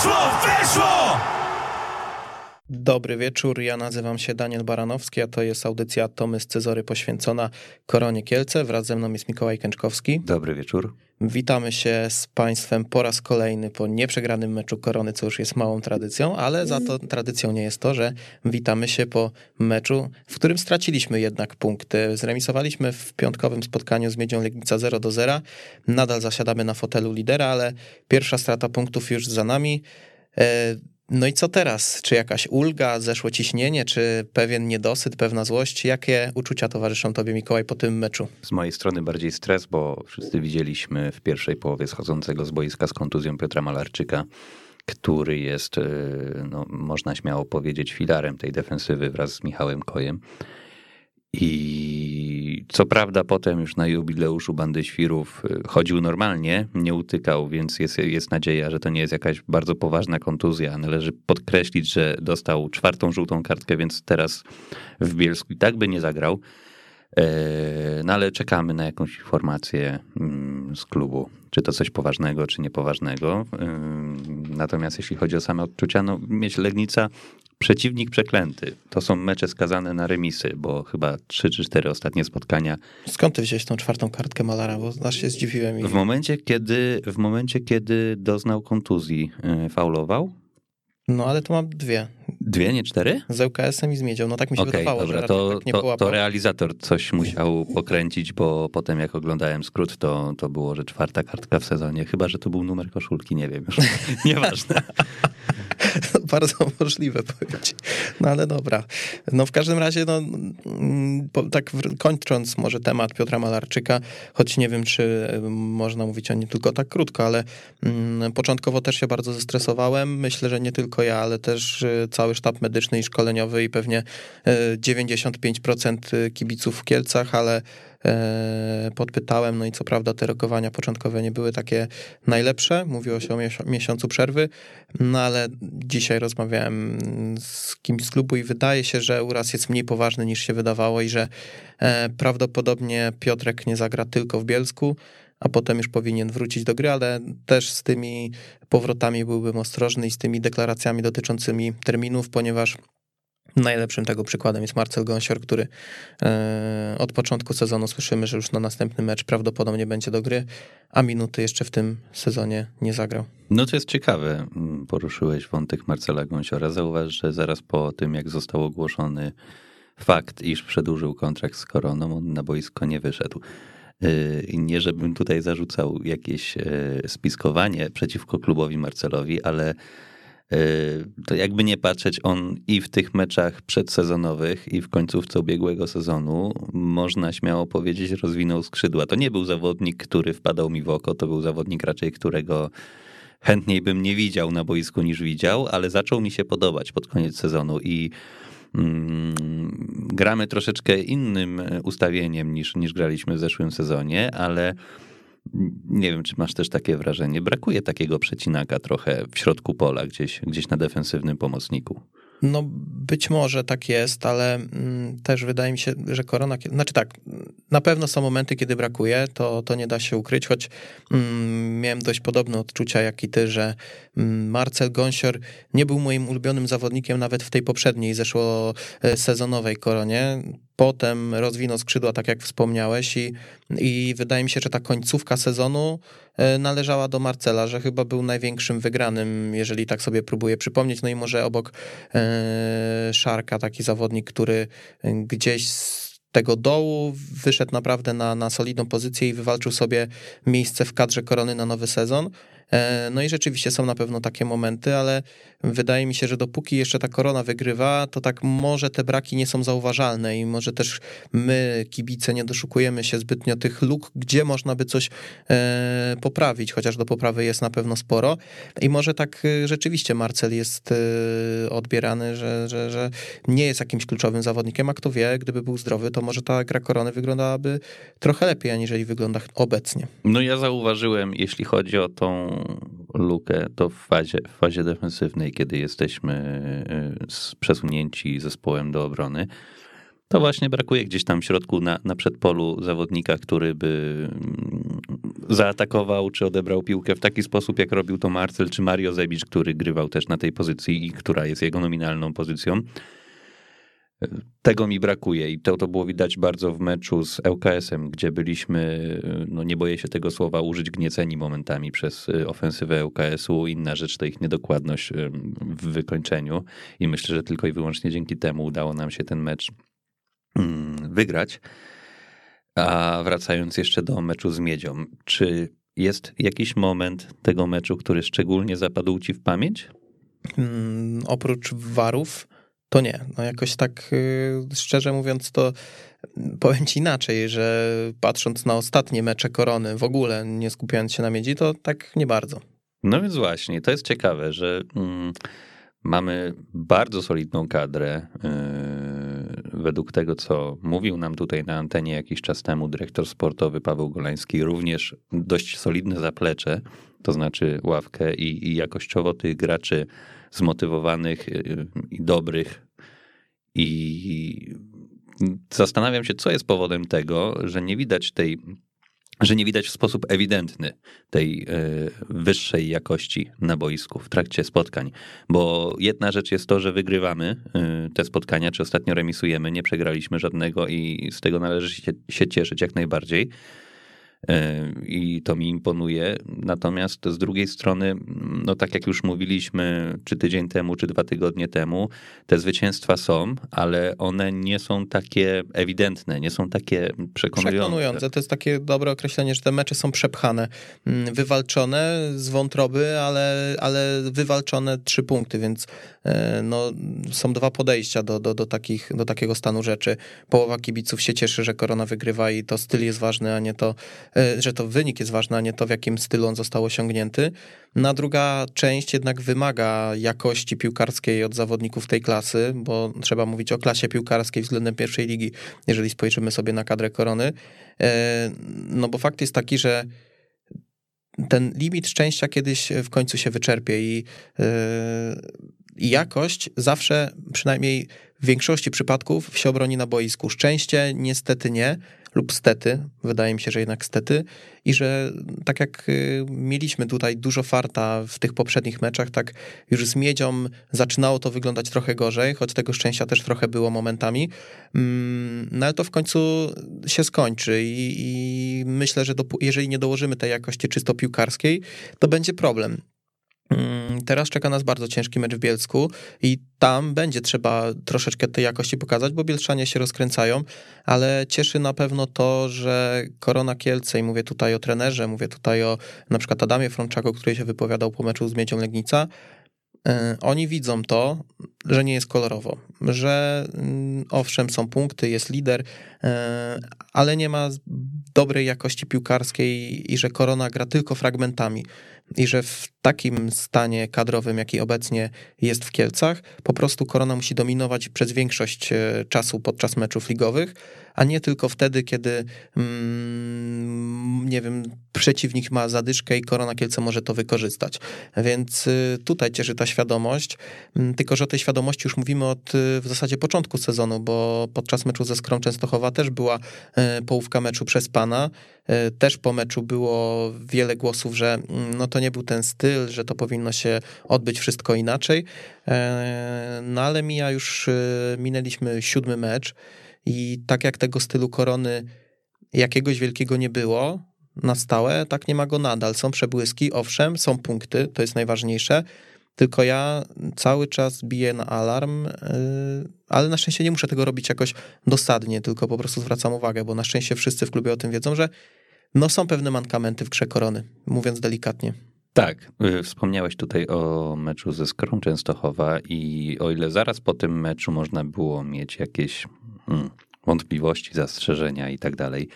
Weszło! Weszło! Dobry wieczór, ja nazywam się Daniel Baranowski, a to jest audycja Tomy z Cezory poświęcona Koronie Kielce. Wraz ze mną jest Mikołaj Kęczkowski. Dobry wieczór. Witamy się z Państwem po raz kolejny po nieprzegranym meczu Korony, co już jest małą tradycją, ale za to tradycją nie jest to, że witamy się po meczu, w którym straciliśmy jednak punkty. Zremisowaliśmy w piątkowym spotkaniu z Miedzią Legnica 0 do 0. Nadal zasiadamy na fotelu lidera, ale pierwsza strata punktów już za nami. No i co teraz? Czy jakaś ulga, zeszło ciśnienie, czy pewien niedosyt, pewna złość? Jakie uczucia towarzyszą tobie, Mikołaj, po tym meczu? Z mojej strony bardziej stres, bo wszyscy widzieliśmy w pierwszej połowie schodzącego z boiska z kontuzją Piotra Malarczyka, który jest, e, no, można śmiało powiedzieć, filarem tej defensywy wraz z Michałem Kojem. I co prawda potem już na jubileuszu Bandy Świrów y, chodził normalnie, nie utykał, więc jest, jest nadzieja, że to nie jest jakaś bardzo poważna kontuzja. Należy podkreślić, że dostał czwartą żółtą kartkę, więc teraz w Bielsku i tak by nie zagrał. E, no ale czekamy na jakąś informację mm, z klubu, czy to coś poważnego, czy niepoważnego. Natomiast jeśli chodzi o same odczucia, no mieć Legnica przeciwnik przeklęty. To są mecze skazane na remisy, bo chyba trzy czy cztery ostatnie spotkania. Skąd ty wziąłeś tą czwartą kartkę Malara? Bo aż się zdziwiłem. I... W momencie, kiedy, w momencie, kiedy doznał kontuzji, e, faulował. No ale to mam dwie. Dwie, nie cztery? Z ŁKS-em i z Miedzią, no tak mi się okay, wydawało, dobra, że to, tak nie to, to realizator coś musiał pokręcić, bo potem jak oglądałem skrót, to, to było, że czwarta kartka w sezonie, chyba, że to był numer koszulki, nie wiem już, nieważne. Bardzo możliwe powiedzieć. No ale dobra. No w każdym razie, no tak kończąc może temat Piotra Malarczyka, choć nie wiem, czy można mówić o nim tylko tak krótko, ale mm, początkowo też się bardzo zestresowałem. Myślę, że nie tylko ja, ale też y, cały sztab medyczny i szkoleniowy i pewnie 95% y, kibiców w Kielcach, ale E, podpytałem, no i co prawda te rokowania początkowe nie były takie najlepsze, mówiło się o miesiącu przerwy, no ale dzisiaj rozmawiałem z kimś z klubu i wydaje się, że uraz jest mniej poważny niż się wydawało i że e, prawdopodobnie Piotrek nie zagra tylko w Bielsku, a potem już powinien wrócić do gry, ale też z tymi powrotami byłbym ostrożny i z tymi deklaracjami dotyczącymi terminów, ponieważ Najlepszym tego przykładem jest Marcel Gąsior, który e, od początku sezonu słyszymy, że już na następny mecz prawdopodobnie będzie do gry, a minuty jeszcze w tym sezonie nie zagrał. No to jest ciekawe, mm, poruszyłeś wątek Marcela Gąsiora. Zauważ, że zaraz po tym, jak został ogłoszony fakt, iż przedłużył kontrakt z Koroną, on na boisko nie wyszedł. E, nie, żebym tutaj zarzucał jakieś e, spiskowanie przeciwko klubowi Marcelowi, ale to jakby nie patrzeć, on i w tych meczach przedsezonowych, i w końcówce ubiegłego sezonu, można śmiało powiedzieć, rozwinął skrzydła. To nie był zawodnik, który wpadał mi w oko, to był zawodnik raczej, którego chętniej bym nie widział na boisku niż widział, ale zaczął mi się podobać pod koniec sezonu i mm, gramy troszeczkę innym ustawieniem niż, niż graliśmy w zeszłym sezonie, ale nie wiem, czy masz też takie wrażenie. Brakuje takiego przecinaka trochę w środku pola, gdzieś, gdzieś na defensywnym pomocniku. No być może tak jest, ale mm, też wydaje mi się, że korona, znaczy tak, na pewno są momenty, kiedy brakuje, to, to nie da się ukryć, choć mm, miałem dość podobne odczucia jak i ty, że mm, Marcel Gąsior nie był moim ulubionym zawodnikiem nawet w tej poprzedniej, zeszło e, sezonowej koronie. Potem rozwinął skrzydła, tak jak wspomniałeś, i, i wydaje mi się, że ta końcówka sezonu e, należała do Marcela, że chyba był największym wygranym, jeżeli tak sobie próbuję przypomnieć. No i może obok e, Szarka, taki zawodnik, który gdzieś z tego dołu wyszedł naprawdę na, na solidną pozycję i wywalczył sobie miejsce w kadrze korony na nowy sezon. E, no i rzeczywiście są na pewno takie momenty, ale wydaje mi się, że dopóki jeszcze ta korona wygrywa, to tak może te braki nie są zauważalne i może też my, kibice, nie doszukujemy się zbytnio tych luk, gdzie można by coś e, poprawić, chociaż do poprawy jest na pewno sporo. I może tak e, rzeczywiście Marcel jest odbierany, że, że, że nie jest jakimś kluczowym zawodnikiem, a kto wie, gdyby był zdrowy, to może ta gra korony wyglądałaby trochę lepiej, aniżeli wygląda obecnie. No ja zauważyłem, jeśli chodzi o tą lukę, to w fazie, w fazie defensywnej, kiedy jesteśmy y, przesunięci zespołem do obrony, to właśnie brakuje gdzieś tam w środku na, na przedpolu zawodnika, który by mm, zaatakował, czy odebrał piłkę w taki sposób, jak robił to Marcel, czy Mario Zebicz, który grywał też na tej pozycji i która jest jego nominalną pozycją. Tego mi brakuje i to, to było widać bardzo w meczu z ŁKS-em, gdzie byliśmy, no nie boję się tego słowa użyć, gnieceni momentami przez y, ofensywę ŁKS-u. Inna rzecz to ich niedokładność w wykończeniu i myślę, że tylko i wyłącznie dzięki temu udało nam się ten mecz mm, wygrać. A wracając jeszcze do meczu z Miedzią, czy jest jakiś moment tego meczu, który szczególnie zapadł ci w pamięć? Hmm, oprócz warów, to nie. No jakoś tak y, szczerze mówiąc, to powiem ci inaczej, że patrząc na ostatnie mecze korony, w ogóle nie skupiając się na miedzi, to tak nie bardzo. No więc właśnie, to jest ciekawe, że mm, mamy bardzo solidną kadrę. Yy, według tego, co mówił nam tutaj na antenie jakiś czas temu dyrektor sportowy Paweł Golański, również dość solidne zaplecze, to znaczy ławkę i, i jakościowo tych graczy zmotywowanych y, i dobrych. I zastanawiam się, co jest powodem tego, że nie widać tej że nie widać w sposób ewidentny tej y, wyższej jakości na boisku w trakcie spotkań. Bo jedna rzecz jest to, że wygrywamy y, te spotkania, czy ostatnio remisujemy, nie przegraliśmy żadnego i z tego należy się, się cieszyć jak najbardziej. I to mi imponuje. Natomiast z drugiej strony, no tak jak już mówiliśmy, czy tydzień temu, czy dwa tygodnie temu, te zwycięstwa są, ale one nie są takie ewidentne, nie są takie przekonujące. Przekonujące, to jest takie dobre określenie, że te mecze są przepchane, mm, wywalczone z wątroby, ale, ale wywalczone trzy punkty, więc e, no, są dwa podejścia do, do, do, takich, do takiego stanu rzeczy. Połowa kibiców się cieszy, że Korona wygrywa i to styl jest ważny, a nie to że to wynik jest ważny, a nie to, w jakim stylu on został osiągnięty. Na druga część jednak wymaga jakości piłkarskiej od zawodników tej klasy, bo trzeba mówić o klasie piłkarskiej względem pierwszej ligi, jeżeli spojrzymy sobie na kadrę korony. E, no bo fakt jest taki, że ten limit szczęścia kiedyś w końcu się wyczerpie i, e, i jakość zawsze, przynajmniej w większości przypadków, się obroni na boisku. Szczęście niestety nie, lub stety, wydaje mi się, że jednak stety i że tak jak y, mieliśmy tutaj dużo farta w tych poprzednich meczach, tak już z Miedzią zaczynało to wyglądać trochę gorzej, choć tego szczęścia też trochę było momentami, mm, no ale to w końcu się skończy i, i myślę, że jeżeli nie dołożymy tej jakości czysto piłkarskiej, to będzie problem. Mm, teraz czeka nas bardzo ciężki mecz w Bielsku i tam będzie trzeba troszeczkę tej jakości pokazać, bo Bielszanie się rozkręcają, ale cieszy na pewno to, że Korona Kielce, i mówię tutaj o trenerze, mówię tutaj o na przykład Adamie Frączako, który się wypowiadał po meczu z Miedzią Legnica, e, oni widzą to, że nie jest kolorowo, że mm, owszem, są punkty, jest lider, e, ale nie ma dobrej jakości piłkarskiej i że Korona gra tylko fragmentami i że w takim stanie kadrowym, jaki obecnie jest w Kielcach, po prostu Korona musi dominować przez większość e, czasu podczas meczów ligowych, a nie tylko wtedy, kiedy mm, nie wiem, przeciwnik ma zadyszkę i Korona Kielce może to wykorzystać. Więc y, tutaj cieszy ta świadomość, mm, tylko że o tej świadomości już mówimy od y, w zasadzie początku sezonu, bo podczas meczu ze Skrą Częstochowa też była e, połówka meczu przez pana, też po meczu było wiele głosów, że mm, no to nie był ten styl, że to powinno się odbyć wszystko inaczej, e, no ale mija już, minęliśmy siódmy mecz, i tak jak tego stylu korony jakiegoś wielkiego nie było na stałe, tak nie ma go nadal. Są przebłyski, owszem, są punkty, to jest najważniejsze. Tylko ja cały czas biję na alarm, yy, ale na szczęście nie muszę tego robić jakoś dosadnie, tylko po prostu zwracam uwagę, bo na szczęście wszyscy w klubie o tym wiedzą, że no są pewne mankamenty w grze korony, mówiąc delikatnie. Tak, y, wspomniałeś tutaj o meczu ze Skrą Częstochowa i o ile zaraz po tym meczu można było mieć jakieś hmm, wątpliwości, zastrzeżenia i tak dalej,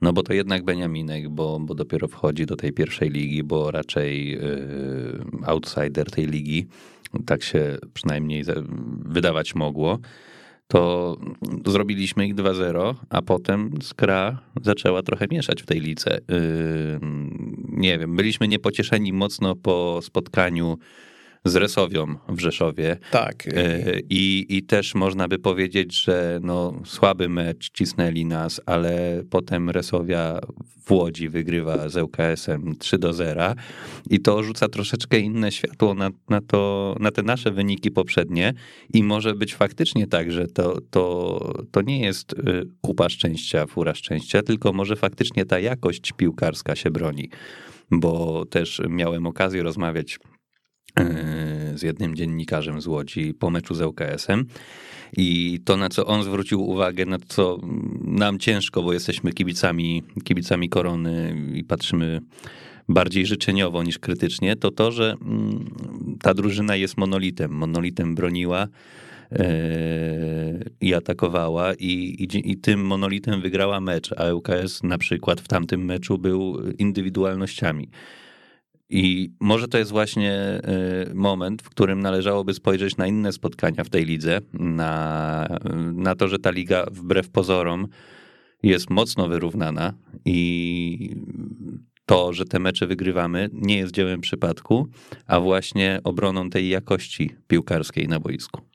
no bo to jednak Beniaminek, bo, bo dopiero wchodzi do tej pierwszej ligi, bo raczej yy, outsider tej ligi, tak się przynajmniej wydawać mogło to zrobiliśmy ich 2-0, a potem Skra zaczęła trochę mieszać w tej lice. Yy, nie wiem, byliśmy niepocieszeni mocno po spotkaniu z Resowią w Rzeszowie. Tak. I, I też można by powiedzieć, że no, słaby mecz cisnęli nas, ale potem Resowia w Łodzi wygrywa z ŁKS-em 3 do 0 i to rzuca troszeczkę inne światło na, na, to, na te nasze wyniki poprzednie i może być faktycznie tak, że to, to, to nie jest kupa szczęścia, fura szczęścia, tylko może faktycznie ta jakość piłkarska się broni, bo też miałem okazję rozmawiać e, z jednym dziennikarzem z Łodzi po meczu z ŁKS-em i to, na co on zwrócił uwagę, na co nam ciężko, bo jesteśmy kibicami, kibicami korony i patrzymy bardziej życzeniowo niż krytycznie, to to, że mm, ta drużyna jest monolitem. Monolitem broniła i atakowała i, i, i, tym monolitem wygrała mecz, a ŁKS na przykład w tamtym meczu był indywidualnościami. I może to jest właśnie e, moment, w którym należałoby spojrzeć na inne spotkania w tej lidze, na, na to, że ta liga wbrew pozorom jest mocno wyrównana i to, że te mecze wygrywamy, nie jest dziełem przypadku, a właśnie obroną tej jakości piłkarskiej na boisku.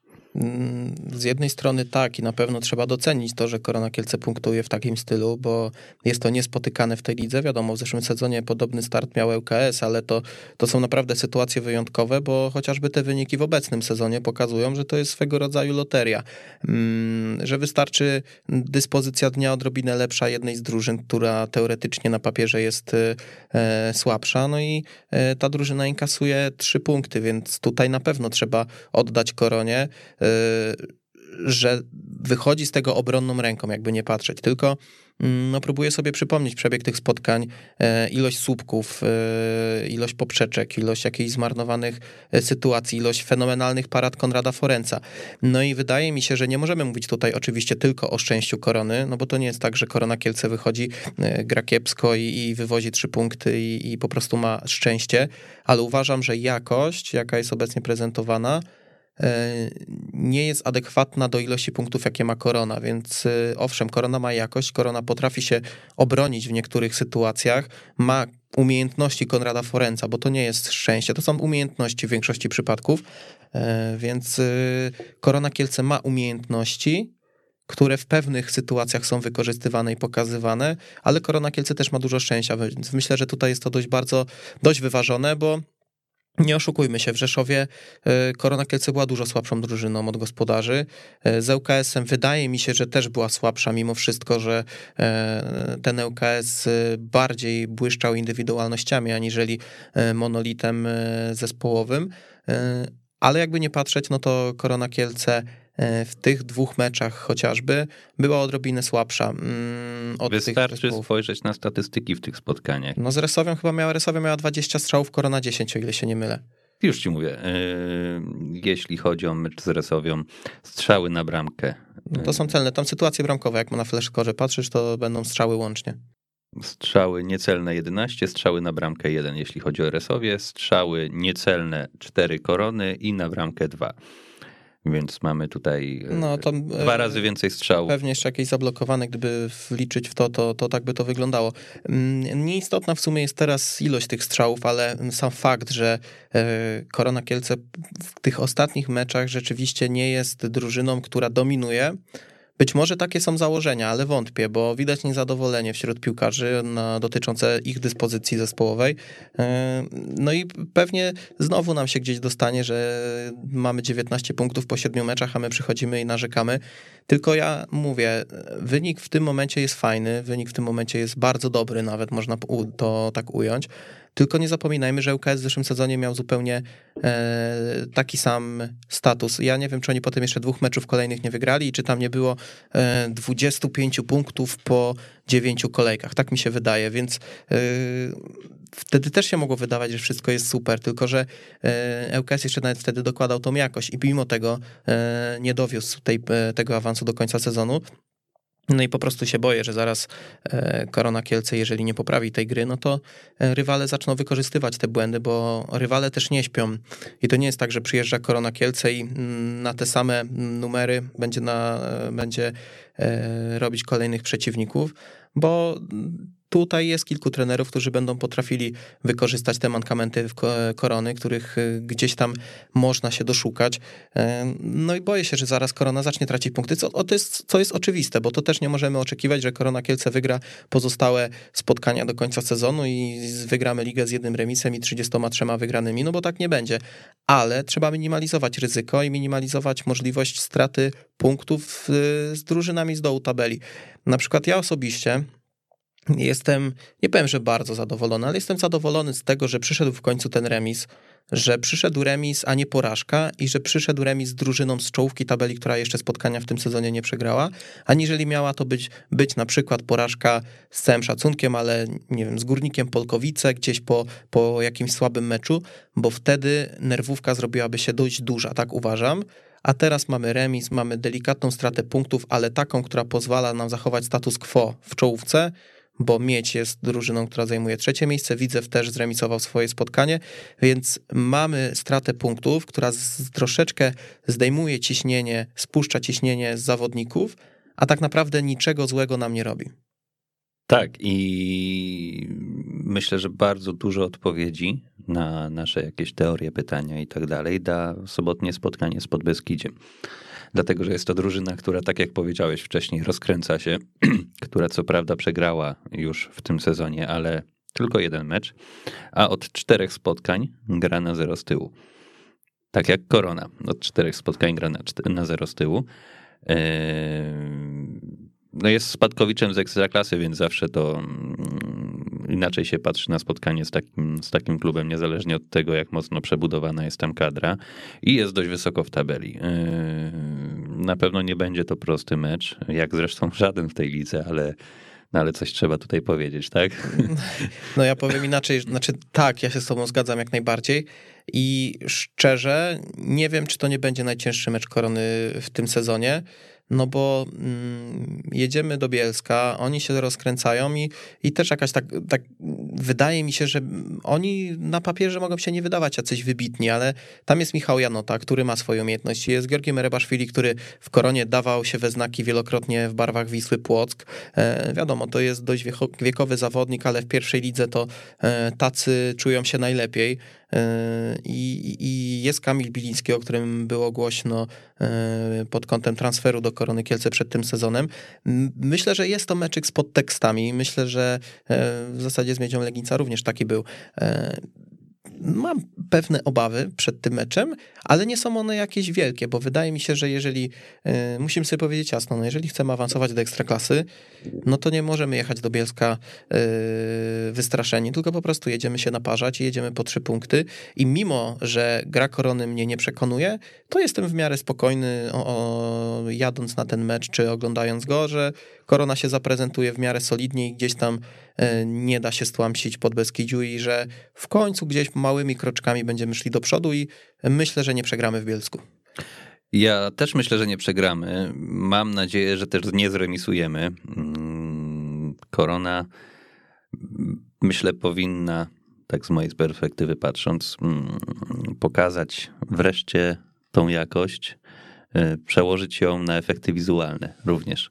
Z jednej strony tak i na pewno trzeba docenić to, że Korona Kielce punktuje w takim stylu, bo jest to niespotykane w tej lidze. Wiadomo, w zeszłym sezonie podobny start miał ŁKS, ale to, to są naprawdę sytuacje wyjątkowe, bo chociażby te wyniki w obecnym sezonie pokazują, że to jest swego rodzaju loteria, mm, że wystarczy dyspozycja dnia odrobinę lepsza jednej z drużyn, która teoretycznie na papierze jest e, słabsza, no i e, ta drużyna inkasuje trzy punkty, więc tutaj na pewno trzeba oddać Koronie że wychodzi z tego obronną ręką, jakby nie patrzeć, tylko mm, no, próbuję sobie przypomnieć przebieg tych spotkań, e, ilość słupków, e, ilość poprzeczek, ilość jakichś zmarnowanych e, sytuacji, ilość fenomenalnych parad Konrada Forenca. No i wydaje mi się, że nie możemy mówić tutaj oczywiście tylko o szczęściu Korony, no bo to nie jest tak, że Korona Kielce wychodzi, gra kiepsko i, i wywozi trzy punkty i, i po prostu ma szczęście, ale uważam, że jakość, jaka jest obecnie prezentowana, nie jest adekwatna do ilości punktów, jakie ma korona, więc e, owszem, korona ma jakość, korona potrafi się obronić w niektórych sytuacjach, ma umiejętności Konrada Forenca, bo to nie jest szczęście, to są umiejętności w większości przypadków, e, więc Korona Kielce ma umiejętności, które w pewnych sytuacjach są wykorzystywane i pokazywane, ale Korona Kielce też ma dużo szczęścia, więc myślę, że tutaj jest to dość bardzo, dość wyważone, bo nie oszukujmy się, w Rzeszowie e, Korona Kielce była dużo słabszą drużyną od gospodarzy. E, z ŁKS-em wydaje mi się, że też była słabsza, mimo wszystko, że e, ten ŁKS bardziej błyszczał indywidualnościami, aniżeli monolitem zespołowym. Ale jakby nie patrzeć, no to Korona Kielce w tych dwóch meczach chociażby była odrobinę słabsza. Mm, od Wystarczy spojrzeć na statystyki w tych spotkaniach. No z Resowią chyba miała, Resowia miała 20 strzałów, Korona 10, o ile się nie mylę. Już ci mówię, e, jeśli chodzi o mecz z Resowią, strzały na bramkę. No to są celne, tam sytuacje bramkowe, jak na fleszkorze patrzysz, to będą strzały łącznie. Strzały niecelne 11, strzały na bramkę 1, jeśli chodzi o Resowie, strzały niecelne 4 korony i na bramkę 2 więc mamy tutaj e, no, dwa e, razy więcej strzałów. Pewnie jeszcze jakieś zablokowane, gdyby wliczyć w to, to, to tak by to wyglądało. Mm, nieistotna w sumie jest teraz ilość tych strzałów, ale sam fakt, że e, Korona Kielce w tych ostatnich meczach rzeczywiście nie jest drużyną, która dominuje, być może takie są założenia, ale wątpię, bo widać niezadowolenie wśród piłkarzy na, dotyczące ich dyspozycji zespołowej. E, no i pewnie znowu nam się gdzieś dostanie, że mamy 19 punktów po 7 meczach, a my przychodzimy i narzekamy. Tylko ja mówię, wynik w tym momencie jest fajny, wynik w tym momencie jest bardzo dobry, nawet można to tak ująć. Tylko nie zapominajmy, że ŁKS w zeszłym sezonie miał zupełnie e, taki sam status. Ja nie wiem, czy oni potem jeszcze dwóch meczów kolejnych nie wygrali czy tam nie było e, 25 punktów po dziewięciu kolejkach. Tak mi się wydaje, więc e, wtedy też się mogło wydawać, że wszystko jest super, tylko że e, ŁKS jeszcze nawet wtedy dokładał tą jakość i mimo tego e, nie dowiózł tej, e, tego awansu do końca sezonu. No i po prostu się boję, że zaraz e, Korona Kielce, jeżeli nie poprawi tej gry, no to e, rywale zaczną wykorzystywać te błędy, bo rywale też nie śpią. I to nie jest tak, że przyjeżdża Korona Kielce i mm, na te same numery będzie, na, będzie e, robić kolejnych przeciwników, bo tutaj jest kilku trenerów, którzy będą potrafili wykorzystać te mankamenty korony, których y, gdzieś tam można się doszukać. E, no i boję się, że zaraz korona zacznie tracić punkty, co, to jest, co jest oczywiste, bo to też nie możemy oczekiwać, że korona Kielce wygra pozostałe spotkania do końca sezonu i wygramy ligę z jednym remisem i 33 wygranymi, no bo tak nie będzie. Ale trzeba minimalizować ryzyko i minimalizować możliwość straty punktów y, z drużynami z dołu tabeli. Na przykład ja osobiście Jestem, nie powiem, że bardzo zadowolony, ale jestem zadowolony z tego, że przyszedł w końcu ten remis, że przyszedł remis, a nie porażka i że przyszedł remis z drużyną z czołówki tabeli, która jeszcze spotkania w tym sezonie nie przegrała, aniżeli miała to być, być na przykład porażka z całym szacunkiem, ale nie wiem, z Górnikiem Polkowice gdzieś po, po jakimś słabym meczu, bo wtedy nerwówka zrobiłaby się dość duża, tak uważam. A teraz mamy remis, mamy delikatną stratę punktów, ale taką, która pozwala nam zachować status quo w czołówce, bo Mieć jest drużyną, która zajmuje trzecie miejsce. Widzew też zremisował swoje spotkanie, więc mamy stratę punktów, która z, troszeczkę zdejmuje ciśnienie, spuszcza ciśnienie z zawodników, a tak naprawdę niczego złego nam nie robi. Tak, i myślę, że bardzo dużo odpowiedzi na nasze jakieś teorie, pytania i tak dalej da sobotnie spotkanie z Podbeskidziem dlatego że jest to drużyna, która, tak jak powiedziałeś wcześniej, rozkręca się, która co prawda przegrała już w tym sezonie, ale tylko jeden mecz, a od czterech spotkań gra na zero z tyłu. Tak jak Korona, od czterech spotkań gra na, na zero z tyłu. Eee, no jest spadkowiczem z ekstraklasy, więc zawsze to mm, inaczej się patrzy na spotkanie z takim, z takim klubem, niezależnie od tego, jak mocno przebudowana jest tam kadra i jest dość wysoko w tabeli. Yy, na pewno nie będzie to prosty mecz, jak zresztą żaden w tej lidze, ale no ale coś trzeba tutaj powiedzieć, tak? No ja powiem inaczej, znaczy tak, ja się z tobą zgadzam jak najbardziej i szczerze nie wiem, czy to nie będzie najcięższy mecz Korony w tym sezonie, no bo mm, jedziemy do Bielska, oni się rozkręcają i, i też jakaś tak, tak, wydaje mi się, że oni na papierze mogą się nie wydawać jacyś wybitni, ale tam jest Michał Janota, który ma swoje umiejętności, jest Georgiem Rebaszwili, który w Koronie dawał się we znaki wielokrotnie w barwach Wisły Płock. E, wiadomo, to jest dość wiekowy zawodnik, ale w pierwszej lidze to e, tacy czują się najlepiej. E, I, I, jest Kamil Biliński, o którym było głośno e, pod kątem transferu do Korony Kielce przed tym sezonem. Myślę, że jest to meczyk z podtekstami. Myślę, że e, w zasadzie z Miedzią Legnica również taki był mam pewne obawy przed tym meczem, ale nie są one jakieś wielkie, bo wydaje mi się, że jeżeli, y, musimy sobie powiedzieć jasno, no jeżeli chcemy awansować do ekstraklasy, no to nie możemy jechać do Bielska y, wystraszeni, tylko po prostu jedziemy się naparzać i jedziemy po trzy punkty. I mimo, że gra korony mnie nie przekonuje, to jestem w miarę spokojny o, o, jadąc na ten mecz, czy oglądając go, że korona się zaprezentuje w miarę solidnie i gdzieś tam E, nie da się stłamsić pod Beskidziu i że w końcu gdzieś małymi kroczkami będziemy szli do przodu i myślę, że nie przegramy w Bielsku. Ja też myślę, że nie przegramy. Mam nadzieję, że też nie zremisujemy. Mm, korona, myślę, powinna, tak z mojej perspektywy patrząc, mm, pokazać wreszcie tą jakość, e, przełożyć ją na efekty wizualne również.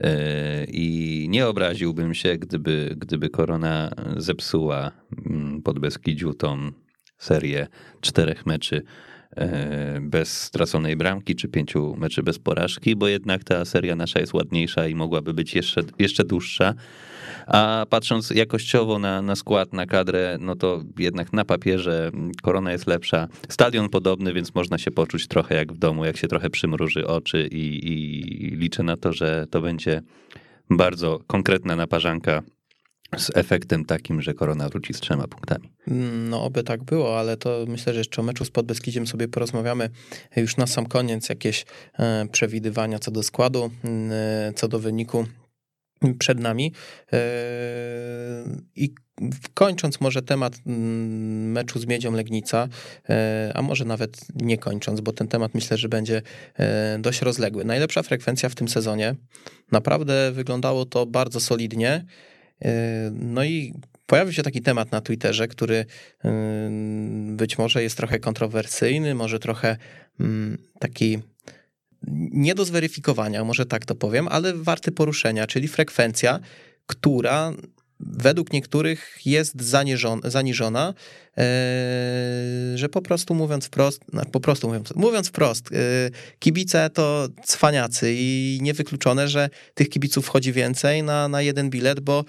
E, I nie obraziłbym się, gdyby, gdyby korona zepsuła mm, pod Beskidziu tą serię czterech meczy bez straconej bramki, czy pięciu meczy bez porażki, bo jednak ta seria nasza jest ładniejsza i mogłaby być jeszcze, jeszcze dłuższa. A patrząc jakościowo na, na skład, na kadrę, no to jednak na papierze korona jest lepsza. Stadion podobny, więc można się poczuć trochę jak w domu, jak się trochę przymruży oczy i, i liczę na to, że to będzie bardzo konkretna naparzanka z efektem takim, że korona wróci z trzema punktami. No, oby tak było, ale to myślę, że jeszcze o meczu z Podbeskidziem sobie porozmawiamy już na sam koniec. Jakieś e, przewidywania co do składu, co do wyniku przed nami. E, I kończąc może temat meczu z Miedzią Legnica, e, a może nawet nie kończąc, bo ten temat myślę, że będzie dość rozległy. Najlepsza frekwencja w tym sezonie. Naprawdę wyglądało to bardzo solidnie. No i pojawił się taki temat na Twitterze, który być może jest trochę kontrowersyjny, może trochę mm, taki nie do zweryfikowania, może tak to powiem, ale warty poruszenia, czyli frekwencja, która według niektórych jest zaniżona, że po prostu mówiąc wprost, po prostu mówiąc, mówiąc wprost, kibice to cwaniacy i niewykluczone, że tych kibiców wchodzi więcej na, na jeden bilet, bo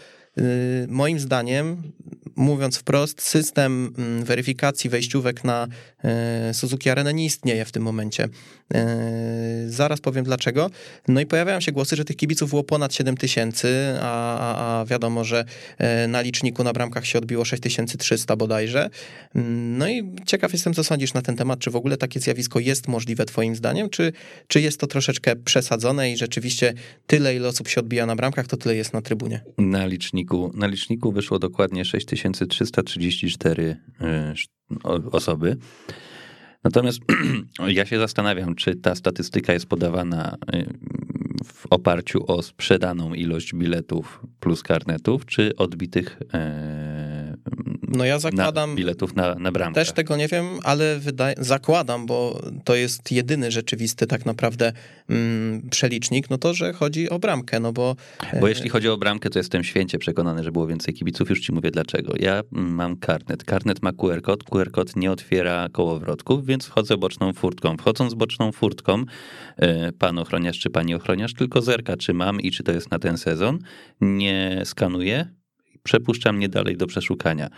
moim zdaniem mówiąc wprost, system mm, weryfikacji wejściówek na e, Suzuki Arena nie istnieje w tym momencie. E, zaraz powiem dlaczego. No i pojawiają się głosy, że tych kibiców było ponad 7 tysięcy, a, a, a wiadomo, że na liczniku na bramkach się odbiło 6300 bodajże. Mm, no i ciekaw jestem, co sądzisz na ten temat. Czy w ogóle takie zjawisko jest możliwe twoim zdaniem, czy, czy jest to troszeczkę przesadzone i rzeczywiście tyle, ile osób się odbija na bramkach, to tyle jest na trybunie? Na liczniku, na liczniku wyszło dokładnie 6334 e, osoby. Natomiast ja się zastanawiam, czy ta statystyka jest podawana y, w oparciu o sprzedaną ilość biletów plus karnetów, czy odbitych e, no ja zakładam, na biletów na, na bramkę. Też tego nie wiem, ale wydaje, zakładam, bo to jest jedyny rzeczywisty tak naprawdę mm, przelicznik, no to, że chodzi o bramkę, no bo... Bo e, jeśli chodzi o bramkę, to jestem święcie przekonany, że było więcej kibiców, już ci mówię dlaczego. Ja mam karnet, karnet ma QR kod, QR kod nie otwiera kołowrotków, więc wchodzę boczną furtką. Wchodząc boczną furtką, e, pan ochroniarz czy pani ochroniarz tylko zerka, czy mam i czy to jest na ten sezon, nie skanuje, przepuszcza mnie dalej do przeszukania.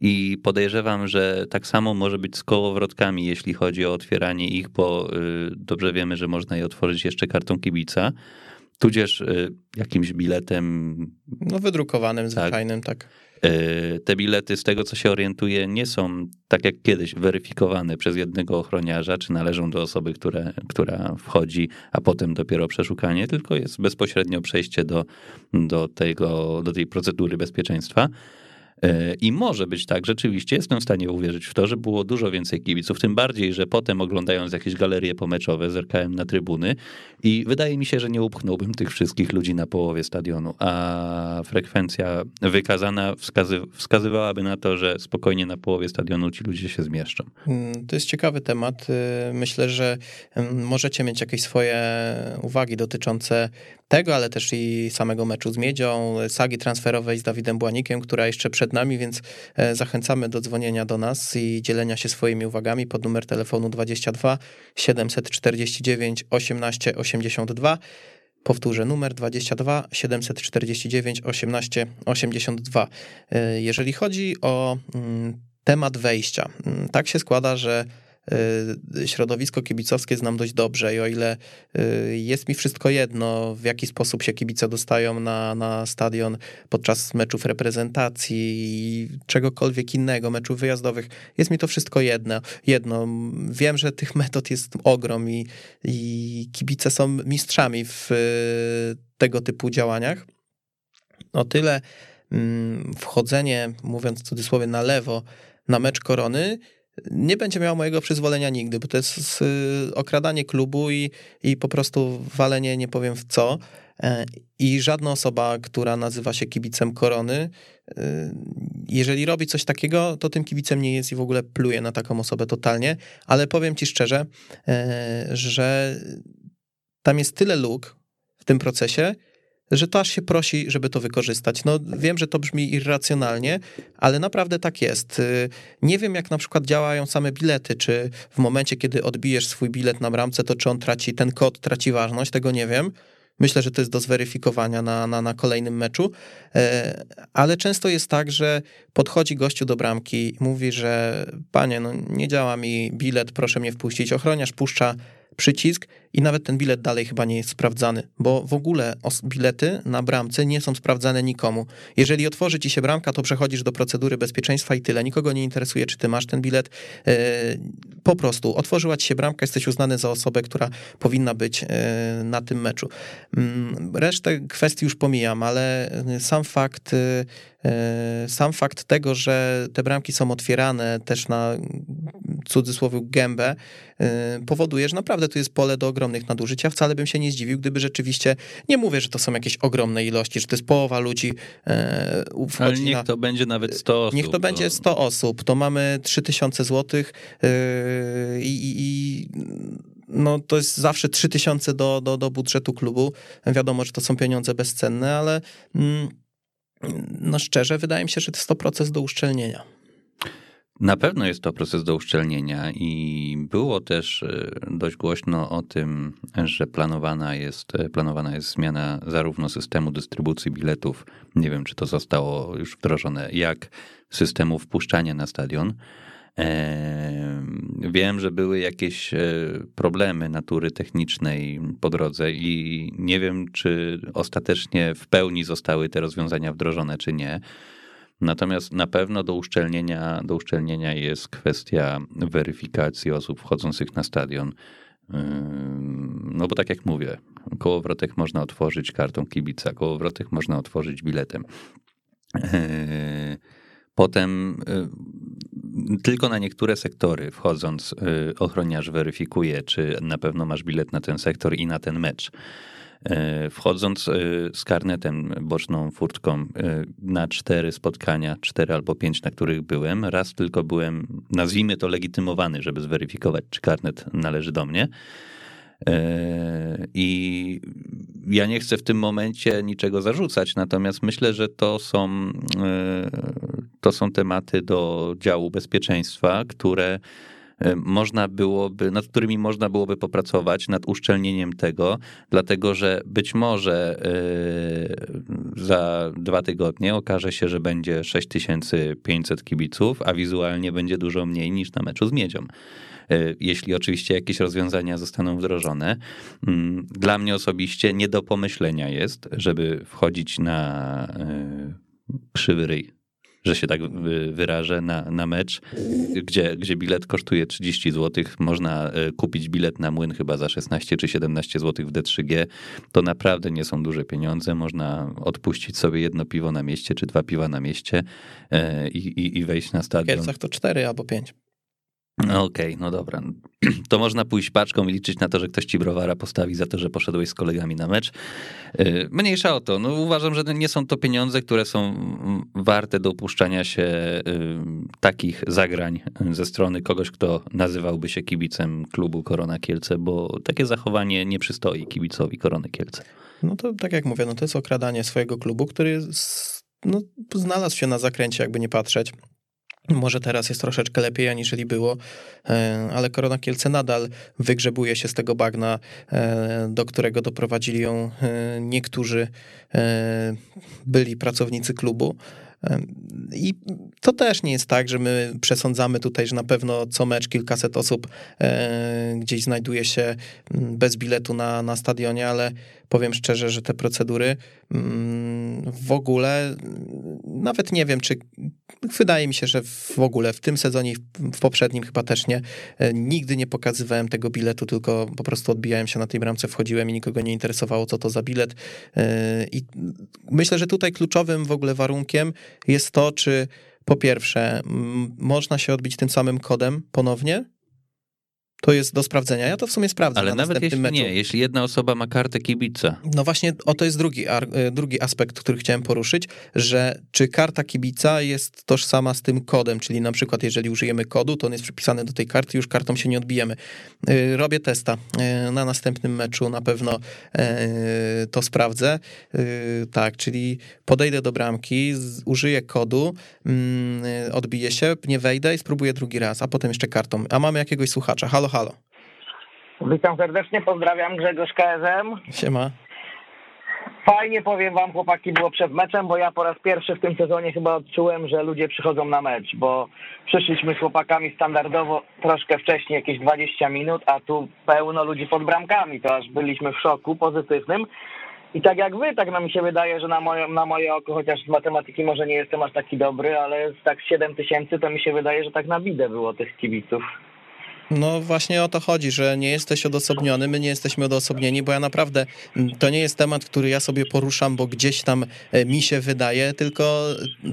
I podejrzewam, że tak samo może być z kołowrotkami, jeśli chodzi o otwieranie ich, bo y, dobrze wiemy, że można je otworzyć jeszcze kartą kibica, tudzież y, jakimś biletem. No, wydrukowanym, tak. zwyczajnym, tak. E, te bilety, z tego co się orientuję, nie są tak jak kiedyś weryfikowane przez jednego ochroniarza, czy należą do osoby, które, która wchodzi, a potem dopiero przeszukanie, tylko jest bezpośrednio przejście do, do, tego, do tej procedury bezpieczeństwa. E, I może być tak, rzeczywiście jestem w stanie uwierzyć w to, że było dużo więcej kibiców, tym bardziej, że potem oglądając jakieś galerie pomeczowe, zerkałem na trybuny i wydaje mi się, że nie upchnąłbym tych wszystkich ludzi na połowie stadionu, a frekwencja wykazana wskazy wskazywałaby na to, że spokojnie na połowie stadionu ci ludzie się zmieszczą. Mm, to jest ciekawy temat. Y, myślę, że mm, możecie mieć jakieś swoje uwagi dotyczące tego, ale też i samego meczu z Miedzią, sagi transferowej z Dawidem Błanikiem, która jeszcze przed nami, więc e, zachęcamy do dzwonienia do nas i dzielenia się swoimi uwagami pod numer telefonu 22 749 18 82. Powtórzę numer 22 749 18 82. Jeżeli chodzi o mm, temat wejścia, mm, tak się składa, że środowisko kibicowskie znam dość dobrze i o ile y, jest mi wszystko jedno, w jaki sposób się kibice dostają na, na stadion podczas meczów reprezentacji i czegokolwiek innego, meczów wyjazdowych, jest mi to wszystko jedno. jedno. Wiem, że tych metod jest ogrom i, i kibice są mistrzami w y, tego typu działaniach. O tyle mm, wchodzenie, mówiąc w cudzysłowie, na lewo na mecz korony nie będzie miał mojego przyzwolenia nigdy, bo to jest okradanie klubu i, i po prostu walenie nie powiem w co. E, I żadna osoba, która nazywa się kibicem korony, e, jeżeli robi coś takiego, to tym kibicem nie jest i w ogóle pluje na taką osobę totalnie. Ale powiem ci szczerze, e, że tam jest tyle luk w tym procesie, że to aż się prosi, żeby to wykorzystać. No wiem, że to brzmi irracjonalnie, ale naprawdę tak jest. Y, nie wiem, jak na przykład działają same bilety, czy w momencie, kiedy odbijesz swój bilet na bramce, to czy on traci, ten kod traci ważność, tego nie wiem. Myślę, że to jest do zweryfikowania na, na, na kolejnym meczu, e, ale często jest tak, że podchodzi gościu do bramki i mówi, że panie, no nie działa mi bilet, proszę mnie wpuścić. Ochroniarz puszcza przycisk i nawet ten bilet dalej chyba nie jest sprawdzany, bo w ogóle bilety na bramce nie są sprawdzane nikomu. Jeżeli otworzy ci się bramka, to przechodzisz do procedury bezpieczeństwa i tyle. Nikogo nie interesuje, czy ty masz ten bilet. E, po prostu otworzyła ci się bramka, jesteś uznany za osobę, która powinna być e, na tym meczu. Mm, resztę kwestii już pomijam, ale sam fakt e, sam fakt tego, że te bramki są otwierane też na cudzysłowie gębę, powoduje, że naprawdę tu jest pole do ogromnych nadużycia. Wcale bym się nie zdziwił, gdyby rzeczywiście, nie mówię, że to są jakieś ogromne ilości, że to jest połowa ludzi e, Ale niech na, to będzie nawet 100 osób. Niech to, to... będzie 100 osób, to mamy 3000 złotych e, i, i no to jest zawsze 3000 do, do, do budżetu klubu. Wiadomo, że to są pieniądze bezcenne, ale... Mm, no szczerze, wydaje mi się, że to jest to proces do uszczelnienia. Na pewno jest to proces do uszczelnienia i było też e, dość głośno o tym, że planowana jest, e, planowana jest zmiana zarówno systemu dystrybucji biletów, nie wiem czy to zostało już wdrożone, jak systemu wpuszczania na stadion. Wiem, że były jakieś e, problemy natury technicznej po drodze i nie wiem, czy ostatecznie w pełni zostały te rozwiązania wdrożone, czy nie. Natomiast na pewno do uszczelnienia, do uszczelnienia jest kwestia weryfikacji osób wchodzących na stadion. No bo tak jak mówię, kołowrotek można otworzyć kartą kibica, kołowrotek można otworzyć biletem. Potem y, tylko na niektóre sektory wchodząc, y, ochroniarz weryfikuje, czy na pewno masz bilet na ten sektor i na ten mecz. Y, wchodząc z karnetem, boczną furtką na cztery spotkania, cztery albo pięć, na których byłem, raz tylko byłem, nazwijmy to legitymowany, żeby zweryfikować, czy karnet należy do mnie. I ja nie chcę w tym momencie niczego zarzucać, natomiast myślę, że to są, to są tematy do działu bezpieczeństwa, które e, można byłoby, nad którymi można byłoby popracować, nad uszczelnieniem tego, dlatego że być może e, za dwa tygodnie okaże się, że będzie 6500 kibiców, a wizualnie będzie dużo mniej niż na meczu z Miedzią e, jeśli oczywiście jakieś rozwiązania zostaną wdrożone. Mm, dla mnie osobiście nie do pomyślenia jest, żeby wchodzić na krzywy ryj że się tak wyrażę, na, na mecz, gdzie, gdzie bilet kosztuje 30 zł. Można e, kupić bilet na młyn chyba za 16 czy 17 zł w D3G. To naprawdę nie są duże pieniądze. Można odpuścić sobie jedno piwo na mieście, czy dwa piwa na mieście e, i, i, i wejść na stadion. W Kielcach to cztery albo pięć. No okej, okay, no dobra. To można pójść paczką i liczyć na to, że ktoś ci browara postawi za to, że poszedłeś z kolegami na mecz. Y, mniejsza o to. No, uważam, że nie są to pieniądze, które są warte dopuszczania się y, takich zagrań ze strony kogoś, kto nazywałby się kibicem klubu Korona Kielce, bo takie zachowanie nie przystoi kibicowi Korony Kielce. No to tak jak mówię, no to jest okradanie swojego klubu, który no, znalazł się na zakręcie, jakby nie patrzeć. Może teraz jest troszeczkę lepiej, aniżeli było, e, ale Korona Kielce nadal wygrzebuje się z tego bagna, e, do którego doprowadzili ją e, niektórzy byli pracownicy klubu. I to też nie jest tak, że my przesądzamy tutaj, że na pewno co mecz kilkaset osób gdzieś znajduje się bez biletu na, na stadionie, ale powiem szczerze, że te procedury mm, w ogóle nawet nie wiem, czy wydaje mi się, że w ogóle w tym sezonie w poprzednim chyba też nie, e, nigdy nie pokazywałem tego biletu, tylko po prostu odbijałem się na tej bramce, wchodziłem i nikogo nie interesowało, co to za bilet. E, I myślę, że tutaj kluczowym w ogóle warunkiem jest to, czy po pierwsze, można się odbić tym samym kodem ponownie, to jest do sprawdzenia. Ja to w sumie sprawdzę Ale na nawet jeśli meczu. nie, jeśli jedna osoba ma kartę kibica. No właśnie, o to jest drugi, e, drugi aspekt, który chciałem poruszyć, że czy karta kibica jest tożsama z tym kodem, czyli na przykład jeżeli użyjemy kodu, to on jest przypisany do tej karty, już kartą się nie odbijemy. E, robię testa e, na następnym meczu, na pewno to sprawdzę. Tak, czyli podejdę do bramki, użyję kodu, mm, odbiję się, nie wejdę i spróbuję drugi raz, a potem jeszcze kartą. A mamy jakiegoś słuchacza. Halo, halo. Witam serdecznie, pozdrawiam Grzegorz KSM. Siema. Fajnie powiem wam, chłopaki, było przed meczem, bo ja po raz pierwszy w tym sezonie chyba odczułem, że ludzie przychodzą na mecz, bo przyszliśmy z chłopakami standardowo troszkę wcześniej, jakieś 20 minut, a tu pełno ludzi pod bramkami, to aż byliśmy w szoku pozytywnym. I tak jak wy, tak nam mi się wydaje, że na moje, na moje oko, chociaż z matematyki może nie jestem aż taki dobry, ale z tak 7 tysięcy to mi się wydaje, że tak na bidę było tych kibiców. No właśnie o to chodzi, że nie jesteś odosobniony, my nie jesteśmy odosobnieni, bo ja naprawdę, mm, to nie jest temat, który ja sobie poruszam, bo gdzieś tam e, mi się wydaje, tylko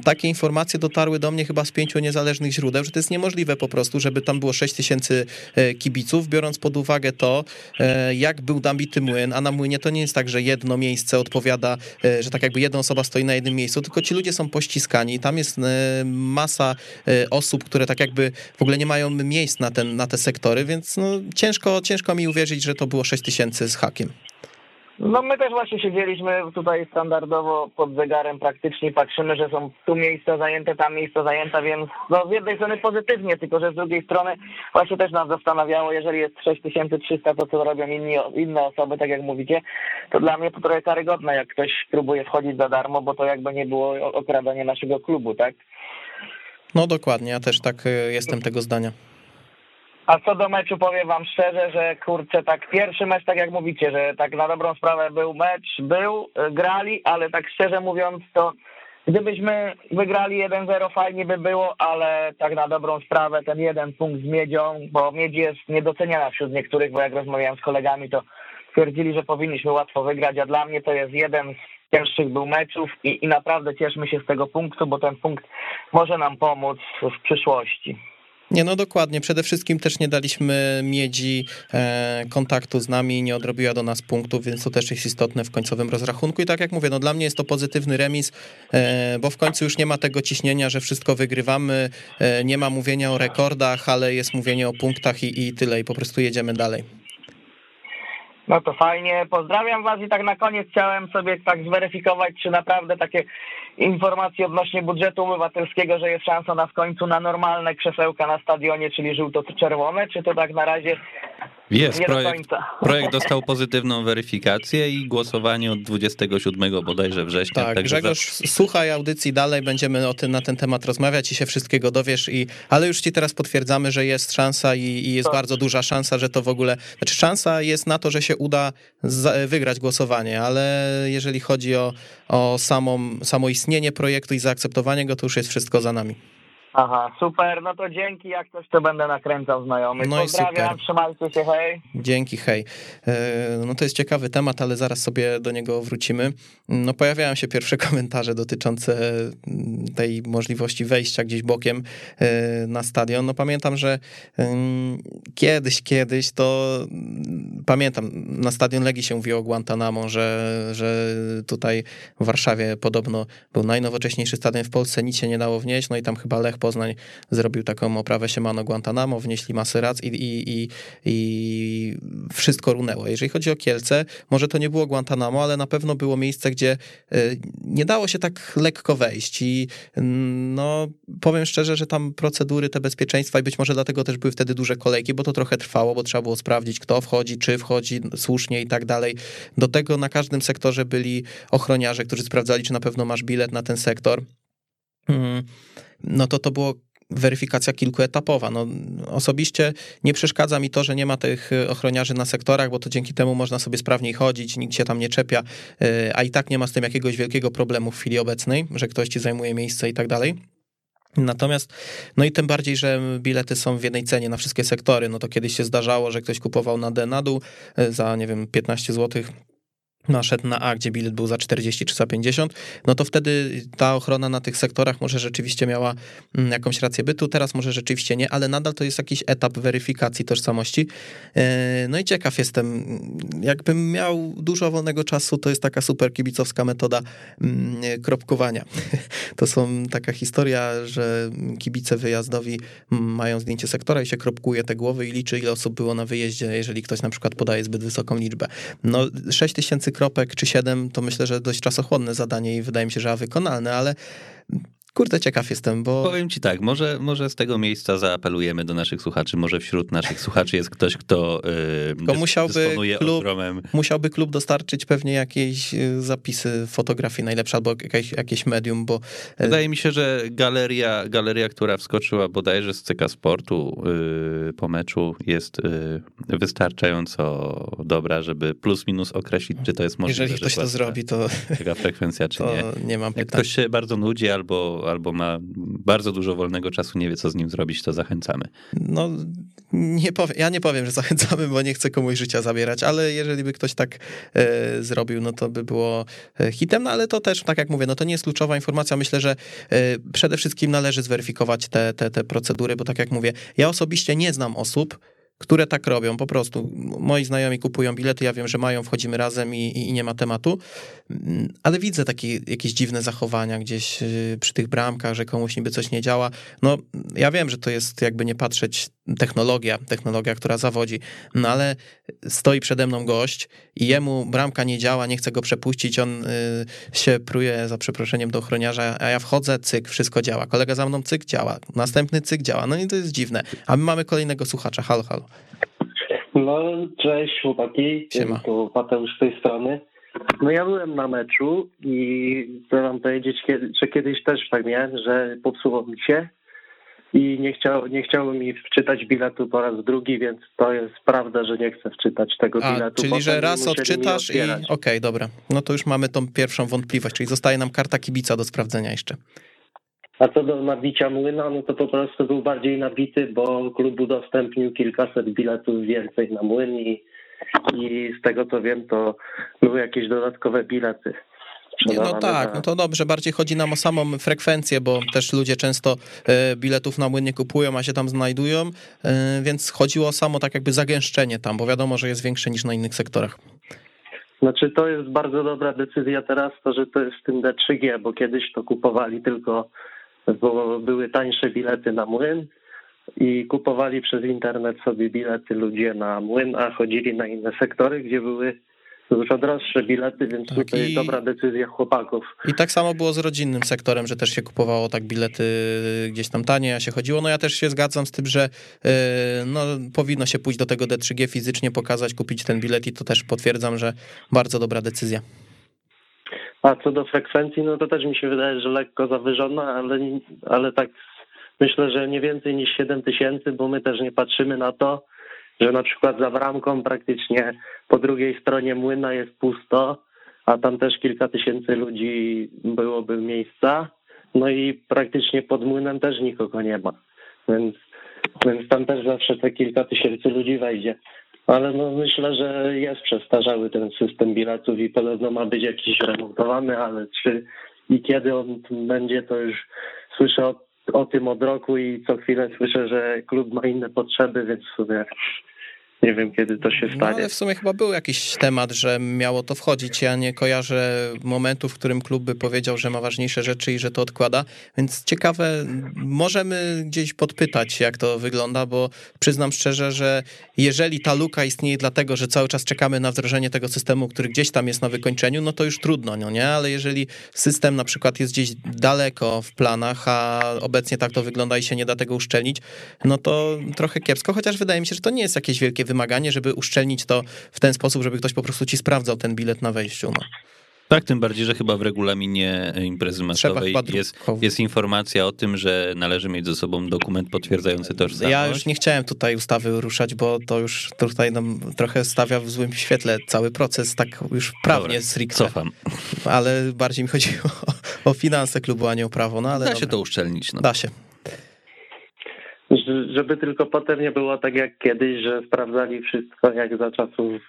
takie informacje dotarły do mnie chyba z pięciu niezależnych źródeł, że to jest niemożliwe po prostu, żeby tam było 6 tysięcy e, kibiców, biorąc pod uwagę to, e, jak był nabity młyn, a na młynie to nie jest tak, że jedno miejsce odpowiada, że tak jakby jedna osoba stoi na jednym miejscu, tylko ci ludzie są pościskani, tam jest masa osób, które tak jakby w ogóle nie mają miejsc na, ten, na te sektory, więc no, ciężko, ciężko mi uwierzyć, że to było 6 tysięcy z hakiem. No my też właśnie siedzieliśmy tutaj standardowo pod zegarem praktycznie patrzymy, że są tu miejsca zajęte, tam miejsca zajęte, więc no z jednej strony pozytywnie, tylko że z drugiej strony właśnie też nas zastanawiało, jeżeli jest 6300, to co robią inni, inne osoby, tak jak mówicie, to dla mnie to trochę karygodne, jak ktoś próbuje wchodzić za darmo, bo to jakby nie było okradanie naszego klubu, tak? No dokładnie, ja też tak y, jestem tego zdania. A co do meczu powiem wam szczerze, że kurczę, tak pierwszy mecz, tak jak mówicie, że tak na dobrą sprawę był mecz, był, y, grali, ale tak szczerze mówiąc to gdybyśmy wygrali 1-0 fajnie by było, ale tak na dobrą sprawę ten jeden punkt z Miedzią, bo Miedź jest niedoceniana wśród niektórych, bo jak rozmawiałem z kolegami, to twierdzili, że powinniśmy łatwo wygrać, a dla mnie to jest jeden z cięższych był meczów i, i naprawdę cieszmy się z tego punktu, bo ten punkt może nam pomóc w przyszłości. Nie, no dokładnie. Przede wszystkim też nie daliśmy miedzi e, kontaktu z nami, nie odrobiła do nas punktów, więc to też jest istotne w końcowym rozrachunku. I tak jak mówię, no dla mnie jest to pozytywny remis, e, bo w końcu już nie ma tego ciśnienia, że wszystko wygrywamy, e, nie ma mówienia o rekordach, ale jest mówienie o punktach i, i tyle, i po prostu jedziemy dalej. No to fajnie, pozdrawiam Was i tak na koniec chciałem sobie tak zweryfikować, czy naprawdę takie informacje odnośnie budżetu obywatelskiego, że jest szansa na w końcu na normalne krzesełka na stadionie, czyli żółto-czerwone, czy to tak na razie jest, nie projekt, do końca? projekt dostał pozytywną weryfikację i głosowanie od 27 bodajże września. Tak, Grzegorz, za- słuchaj audycji dalej, będziemy o tym, na ten temat rozmawiać i się wszystkiego dowiesz, i, ale już ci teraz potwierdzamy, że jest szansa i, i jest Tak. bardzo duża szansa, że to w ogóle, znaczy szansa jest na to, że się uda za, wygrać głosowanie, ale jeżeli chodzi o, o samą, samo istnienie projektu i zaakceptowanie go, to już jest wszystko za nami. Aha, super, no to dzięki, jak coś to będę nakręcał znajomych. No i Pozdrawiam, super. trzymajcie się, hej. Dzięki, hej. E, No to jest ciekawy temat, ale zaraz sobie do niego wrócimy. No pojawiają się pierwsze komentarze dotyczące mm, tej możliwości wejścia gdzieś bokiem e, na stadion. No pamiętam, że ym, kiedyś, kiedyś to mm, pamiętam, na stadion Legii się mówiło o Guantanamo, że, że tutaj w Warszawie podobno był najnowocześniejszy stadion w Polsce, nic się nie dało wnieść, no i tam chyba Lech Poznań zrobił taką oprawę siemano Guantanamo, wnieśli masę rac i, i, i, i wszystko runęło. Jeżeli chodzi o Kielce, może to nie było Guantanamo, ale na pewno było miejsce, gdzie y, nie dało się tak lekko wejść i mm, no powiem szczerze, że tam procedury, te bezpieczeństwa i być może dlatego też były wtedy duże kolejki, bo to trochę trwało, bo trzeba było sprawdzić, kto wchodzi, czy wchodzi słusznie i tak dalej. Do tego na każdym sektorze byli ochroniarze, którzy sprawdzali, czy na pewno masz bilet na ten sektor. Mm, No to to było weryfikacja kilkuetapowa. No, osobiście nie przeszkadza mi to, że nie ma tych y, ochroniarzy na sektorach, bo to dzięki temu można sobie sprawniej chodzić, nikt się tam nie czepia, y, a i tak nie ma z tym jakiegoś wielkiego problemu w chwili obecnej, że ktoś ci zajmuje miejsce i tak dalej. Natomiast, no i tym bardziej, że bilety są w jednej cenie na wszystkie sektory, no to kiedyś się zdarzało, że ktoś kupował na D na dół y, za, nie wiem, 15 złotych naszedł na A, gdzie bilet był za 40 czy za 50, no to wtedy ta ochrona na tych sektorach może rzeczywiście miała mm, jakąś rację bytu, teraz może rzeczywiście nie, ale nadal to jest jakiś etap weryfikacji tożsamości. E, No i ciekaw jestem, jakbym miał dużo wolnego czasu, to jest taka super kibicowska metoda mm, kropkowania. To są taka historia, że kibice wyjazdowi mm, mają zdjęcie sektora i się kropkuje te głowy i liczy, ile osób było na wyjeździe, jeżeli ktoś na przykład podaje zbyt wysoką liczbę. No 6 tysięcy kropek czy 7 to myślę, że dość czasochłonne zadanie i wydaje mi się, że wykonalne, ale kurde ciekaw jestem, bo Powiem ci tak, może, może z tego miejsca zaapelujemy do naszych słuchaczy, może wśród naszych słuchaczy jest ktoś, kto, yy, Tylko dys- musiałby klub- musiałby klub dostarczyć pewnie jakieś y, zapisy fotografii najlepsze albo jakieś, jakieś medium, bo e, Wydaje mi się, że galeria, galeria która wskoczyła bodajże z CK Sportu yy, po meczu jest yy, wystarczająco dobra, żeby plus minus określić, czy to jest możliwe. jeżeli że ktoś to zrobi, to, taka- frekwencja, czy to nie. nie mam Jak pytań. ktoś się bardzo nudzi albo, albo ma bardzo dużo wolnego czasu, nie wie co z nim zrobić, to zachęcamy. No, nie ja nie powiem, że zachęcamy, bo nie chcę komuś życia zabierać, ale jeżeli by ktoś tak e, zrobił, no to by było e, hitem, no ale to też, tak jak mówię, no to nie jest kluczowa informacja. Myślę, że e, przede wszystkim należy zweryfikować te, te, te procedury, bo tak jak mówię, ja osobiście nie znam osób, które tak robią, po prostu. Moi znajomi kupują bilety, ja wiem, że mają, wchodzimy razem i, i nie ma tematu, Mm, ale widzę takie jakieś dziwne zachowania gdzieś y, przy tych bramkach, że komuś niby coś nie działa. No, ja wiem, że to jest jakby nie patrzeć technologia, technologia, która zawodzi. No ale stoi przede mną gość i jemu bramka nie działa, nie chce go przepuścić, on y, się pruje za przeproszeniem do ochroniarza, a ja wchodzę, cyk, wszystko działa. Kolega za mną, cyk, działa. Następny cyk działa. No i to jest dziwne. A my mamy kolejnego słuchacza. Halo, No, cześć chłopaki. Siema. Tu Mateusz z tej strony. No ja byłem na meczu i chcę wam powiedzieć, że kiedyś też tak miałem, że popsuło mi się i nie, chciał, nie chciało mi wczytać biletu po raz drugi, więc to jest prawda, że nie chcę wczytać tego A, biletu. czyli, że raz odczytasz i... Okej, otwierać. dobra. No to już mamy tą pierwszą wątpliwość, czyli zostaje nam karta kibica do sprawdzenia jeszcze. A co do nabicia młyna, no to po prostu był bardziej nabity, bo klub udostępnił kilkaset biletów więcej na młyn i, i z tego co wiem, to były jakieś dodatkowe bilety. Nie, no tak, za- no to dobrze, bardziej chodzi nam o samą frekwencję, bo też ludzie często e, biletów na młyn nie kupują, a się tam znajdują, e, więc chodziło o samo tak jakby zagęszczenie tam, bo wiadomo, że jest większe niż na innych sektorach. Znaczy to jest bardzo dobra decyzja teraz, to że to jest w tym D3G, bo kiedyś to kupowali tylko, bo były tańsze bilety na młyn i kupowali przez internet sobie bilety ludzie na młyn, a chodzili na inne sektory, gdzie były dużo droższe bilety, więc Tak, tutaj i- dobra decyzja chłopaków. I tak samo było z rodzinnym sektorem, że też się kupowało tak bilety gdzieś tam taniej, a się chodziło. No ja też się zgadzam z tym, że e, no, powinno się pójść do tego D3G fizycznie, pokazać, kupić ten bilet i to też potwierdzam, że bardzo dobra decyzja. A co do frekwencji, no to też mi się wydaje, że lekko zawyżona, ale, ale tak myślę, że nie więcej niż 7 tysięcy, bo my też nie patrzymy na to, że na przykład za bramką praktycznie po drugiej stronie młyna jest pusto, a tam też kilka tysięcy ludzi byłoby miejsca. No i praktycznie pod młynem też nikogo nie ma. Więc, więc tam też zawsze te kilka tysięcy ludzi wejdzie. Ale no myślę, że jest przestarzały ten system biletów i podobno ma być jakiś remontowany, ale czy i kiedy on będzie, to już słyszę o, o tym od roku i co chwilę słyszę, że klub ma inne potrzeby, więc w sumie nie wiem kiedy to się No stanie. ale w sumie chyba był jakiś temat, że miało to wchodzić. Ja nie kojarzę momentu, w którym klub by powiedział, że ma ważniejsze rzeczy i że to odkłada. Więc ciekawe, możemy gdzieś podpytać, jak to wygląda, bo przyznam szczerze, że jeżeli ta luka istnieje dlatego, że cały czas czekamy na wdrożenie tego systemu, który gdzieś tam jest na wykończeniu, no to już trudno, no nie? Ale jeżeli system na przykład jest gdzieś daleko w planach, a obecnie tak to wygląda i się nie da tego uszczelnić, no to trochę kiepsko, chociaż wydaje mi się, że to nie jest jakieś wielkie wymaganie, żeby uszczelnić to w ten sposób, żeby ktoś po prostu ci sprawdzał ten bilet na wejściu. No. Tak, tym bardziej, że chyba w regulaminie imprezy masowej jest, jest informacja o tym, że należy mieć ze sobą dokument potwierdzający tożsamość. Ja już nie chciałem tutaj ustawy ruszać, bo to już tutaj nam trochę stawia w złym świetle cały proces, tak już prawnie Dobra, stricte, Cofam. ale bardziej mi chodziło o, o finanse klubu, a nie o prawo, no ale Da dobra. się to uszczelnić. No. Da się. Żeby tylko potem nie było tak jak kiedyś, że sprawdzali wszystko jak za czasów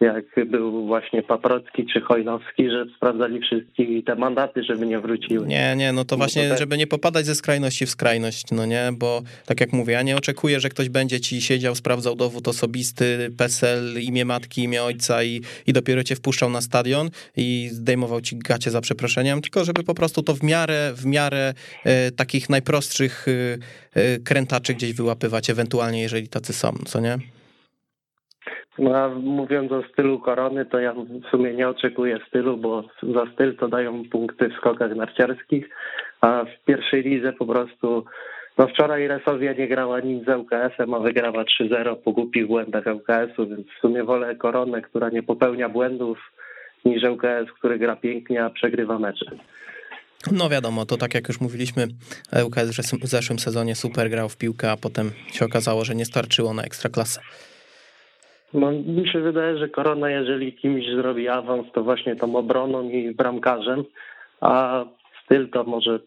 jak był właśnie Paprocki czy Chojnowski, że sprawdzali wszystkich te mandaty, żeby nie wróciły. Nie, nie, no to No właśnie, tak. żeby nie popadać ze skrajności w skrajność, no nie, bo tak jak mówię, ja nie oczekuję, że ktoś będzie ci siedział, sprawdzał dowód osobisty, PESEL, imię matki, imię ojca i, i dopiero cię wpuszczał na stadion i zdejmował ci gacie za przeproszeniem, tylko żeby po prostu to w miarę, w miarę e, takich najprostszych e, e, krętaczy gdzieś wyłapywać, ewentualnie jeżeli tacy są, co nie? No, mówiąc o stylu korony, to ja w sumie nie oczekuję stylu, bo za styl to dają punkty w skokach narciarskich, a w pierwszej lidze po prostu, no wczoraj Resowia nie grała nic z ŁKS-em, a wygrała 3-0 po głupich błędach ŁKS-u, więc w sumie wolę koronę, która nie popełnia błędów, niż ŁKS, który gra pięknie, a przegrywa mecze. No wiadomo, to tak jak już mówiliśmy, ŁKS w zeszłym sezonie super grał w piłkę, a potem się okazało, że nie starczyło na ekstraklasę. No, mi się wydaje, że Korona, jeżeli kimś zrobi awans, to właśnie tą obroną i bramkarzem, a styl to może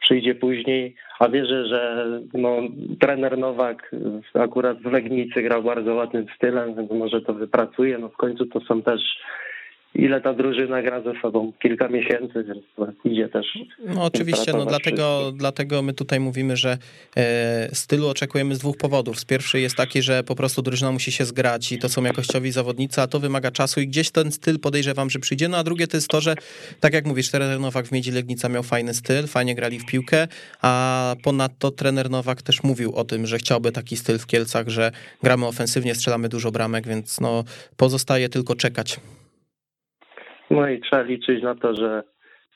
przyjdzie później, a wierzę, że no, trener Nowak akurat w Legnicy grał bardzo ładnym stylem, więc może to wypracuje. No w końcu to są też ile ta drużyna gra ze sobą, kilka miesięcy, więc idzie też. No oczywiście, no dlatego, dlatego my tutaj mówimy, że e, stylu oczekujemy z dwóch powodów. Z pierwszy jest taki, że po prostu drużyna musi się zgrać i to są jakościowi zawodnicy, a to wymaga czasu i gdzieś ten styl podejrzewam, że przyjdzie. No a drugie to jest to, że tak jak mówisz, trener Nowak w Miedzi Legnica miał fajny styl, fajnie grali w piłkę, a ponadto trener Nowak też mówił o tym, że chciałby taki styl w Kielcach, że gramy ofensywnie, strzelamy dużo bramek, więc no pozostaje tylko czekać. No i trzeba liczyć na to, że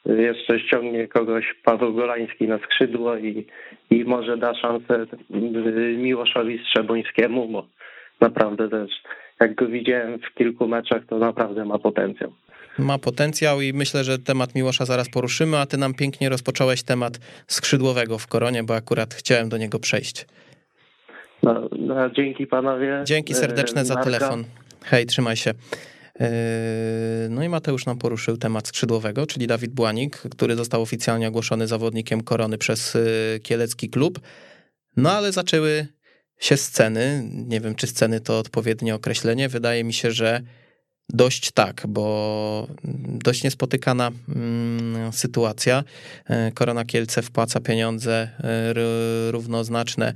jeszcze ściągnie kogoś Paweł Golański na skrzydło i, i może da szansę Miłoszowi Strzebońskiemu, bo naprawdę też jak go widziałem w kilku meczach, to naprawdę ma potencjał. Ma potencjał i myślę, że temat Miłosza zaraz poruszymy, a ty nam pięknie rozpocząłeś temat skrzydłowego w Koronie, bo akurat chciałem do niego przejść. No, no dzięki panowie. Dzięki serdeczne za telefon. Hej, trzymaj się. Yy, no i Mateusz nam poruszył temat skrzydłowego, czyli Dawid Błanik, który został oficjalnie ogłoszony zawodnikiem Korony przez yy, Kielecki Klub. No ale zaczęły się sceny. Nie wiem, czy sceny to odpowiednie określenie. Wydaje mi się, że dość tak, bo dość niespotykana mm, sytuacja. Yy, Korona Kielce wpłaca pieniądze równoznaczne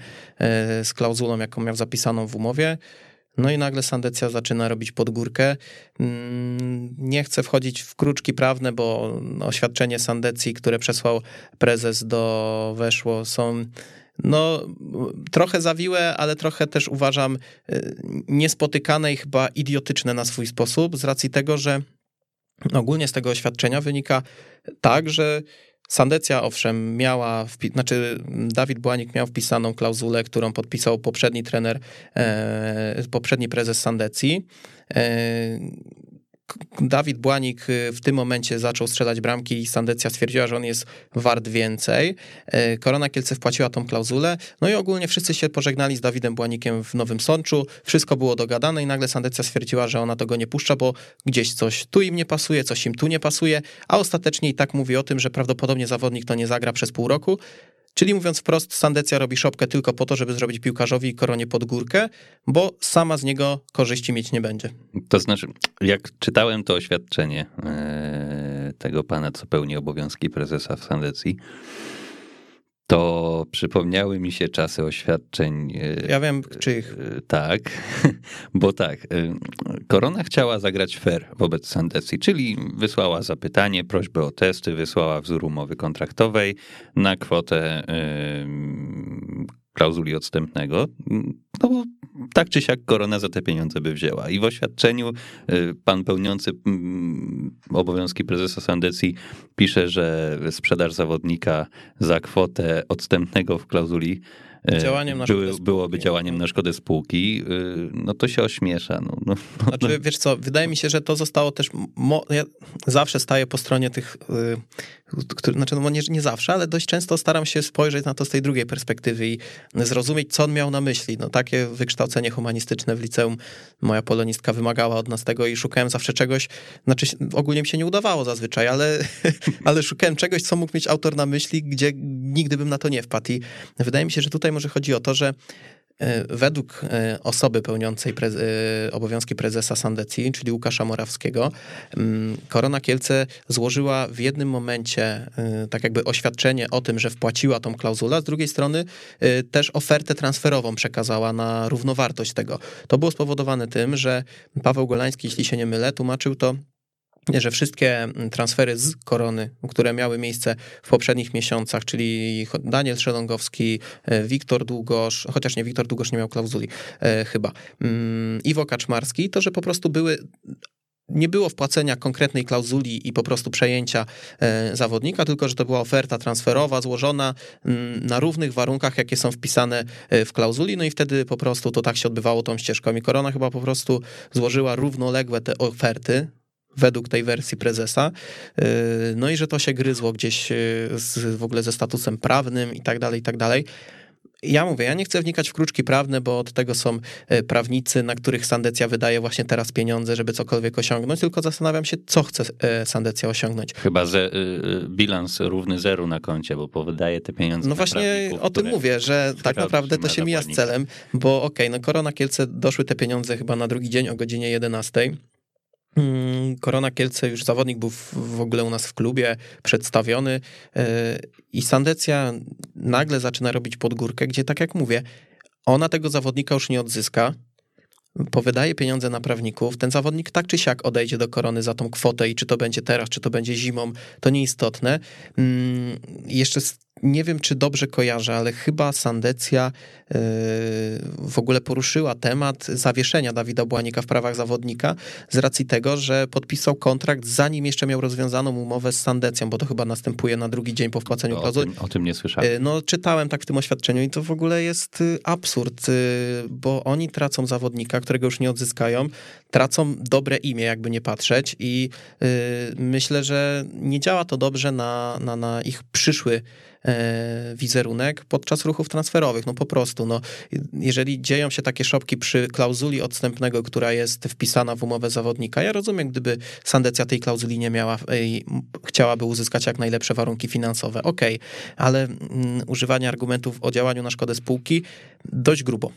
z klauzulą, jaką miał zapisaną w umowie. No i nagle Sandecja zaczyna robić podgórkę. Mm, nie chcę wchodzić w kruczki prawne, bo oświadczenie Sandecji, które przesłał prezes do Weszło są no, trochę zawiłe, ale trochę też uważam y, niespotykane i chyba idiotyczne na swój sposób, z racji tego, że ogólnie z tego oświadczenia wynika tak, że Sandecja, owszem, miała, znaczy Dawid Błanik miał wpisaną klauzulę, którą podpisał poprzedni trener, e, poprzedni prezes Sandecji. E, Dawid Błanik y, w tym momencie zaczął strzelać bramki i Sandecja stwierdziła, że on jest wart więcej. E, Korona Kielce wpłaciła tą klauzulę, no i ogólnie wszyscy się pożegnali z Dawidem Błanikiem w Nowym Sączu, wszystko było dogadane i nagle Sandecja stwierdziła, że ona tego nie puszcza, bo gdzieś coś tu im nie pasuje, coś im tu nie pasuje, a ostatecznie i tak mówi o tym, że prawdopodobnie zawodnik to nie zagra przez pół roku, Czyli mówiąc wprost, Sandecja robi szopkę tylko po to, żeby zrobić piłkarzowi koronie pod górkę, bo sama z niego korzyści mieć nie będzie. To znaczy, jak czytałem to oświadczenie e, tego pana, co pełni obowiązki prezesa w Sandecji, to przypomniały mi się czasy oświadczeń. E, ja wiem, czyich. E, tak, bo tak, e, Korona chciała zagrać fair wobec Sandecji, czyli wysłała zapytanie, prośbę o testy, wysłała wzór umowy kontraktowej na kwotę klauzuli odstępnego, no bo tak czy siak korona za te pieniądze by wzięła. I w oświadczeniu y, pan pełniący mm, obowiązki prezesa Sandecji pisze, że sprzedaż zawodnika za kwotę odstępnego w klauzuli E, działaniem na były, byłoby działaniem na szkodę spółki, y, no to się ośmiesza. No, no, znaczy, wiesz co, wydaje mi się, że to zostało też, ja zawsze staję po stronie tych, y, który, znaczy no nie, nie zawsze, ale dość często staram się spojrzeć na to z tej drugiej perspektywy i zrozumieć, co on miał na myśli. No takie wykształcenie humanistyczne w liceum, moja polonistka wymagała od nas tego i szukałem zawsze czegoś, znaczy ogólnie mi się nie udawało zazwyczaj, ale, ale szukałem czegoś, co mógł mieć autor na myśli, gdzie nigdy bym na to nie wpadł i wydaje mi się, że tutaj może chodzi o to, że według e, osoby pełniącej e, obowiązki prezesa Sandecji, czyli Łukasza Morawskiego, mm, Korona Kielce złożyła w jednym momencie tak jakby oświadczenie o tym, że wpłaciła tą klauzulę, z drugiej strony też ofertę transferową przekazała na równowartość tego. To było spowodowane tym, że Paweł Golański, jeśli się nie mylę, tłumaczył to że wszystkie transfery z korony, które miały miejsce w poprzednich miesiącach, czyli Daniel Szelongowski, e, Wiktor Długosz, chociaż nie, Wiktor Długosz nie miał klauzuli e, chyba, mm, Iwo Kaczmarski, to, że po prostu były nie było wpłacenia konkretnej klauzuli i po prostu przejęcia e, zawodnika, tylko że to była oferta transferowa złożona mm, na równych warunkach, jakie są wpisane w klauzuli, no i wtedy po prostu to tak się odbywało tą ścieżką. I Korona chyba po prostu złożyła równoległe te oferty, według tej wersji prezesa. Y, no i że to się gryzło gdzieś y, z, w ogóle ze statusem prawnym i tak dalej, i tak dalej. Ja mówię, ja nie chcę wnikać w kruczki prawne, bo od tego są y, prawnicy, na których Sandecja wydaje właśnie teraz pieniądze, żeby cokolwiek osiągnąć, tylko zastanawiam się, co chce Sandecja osiągnąć. Chyba że bilans równy zeru na koncie, bo wydaje te pieniądze. No właśnie o tym mówię, że tak naprawdę to się mija z celem, bo okej, okay, no Korona Kielce doszły te pieniądze chyba na drugi dzień o godzinie 11 Mm, Korona Kielce już zawodnik był w, w ogóle u nas w klubie przedstawiony e, i Sandecja nagle zaczyna robić podgórkę, gdzie tak jak mówię, ona tego zawodnika już nie odzyska, powydaje pieniądze na prawników, ten zawodnik tak czy siak odejdzie do korony za tą kwotę i czy to będzie teraz, czy to będzie zimą, to nieistotne. Mm, jeszcze nie wiem, czy dobrze kojarzę, ale chyba Sandecja yy, w ogóle poruszyła temat zawieszenia Dawida Błanika w prawach zawodnika z racji tego, że podpisał kontrakt zanim jeszcze miał rozwiązaną umowę z Sandecją, bo to chyba następuje na drugi dzień po wpłaceniu klauzuli. O, o tym nie słyszałem. Yy, no, czytałem tak w tym oświadczeniu i to w ogóle jest yy, absurd, bo oni tracą zawodnika, którego już nie odzyskają, tracą dobre imię, jakby nie patrzeć i myślę, że nie działa to dobrze na, na, na ich przyszły E, wizerunek podczas ruchów transferowych. No po prostu, no, jeżeli dzieją się takie szopki przy klauzuli odstępnego, która jest wpisana w umowę zawodnika, ja rozumiem, gdyby Sandecja tej klauzuli nie miała i chciałaby uzyskać jak najlepsze warunki finansowe, okej, okay, ale mm, używanie argumentów o działaniu na szkodę spółki dość grubo.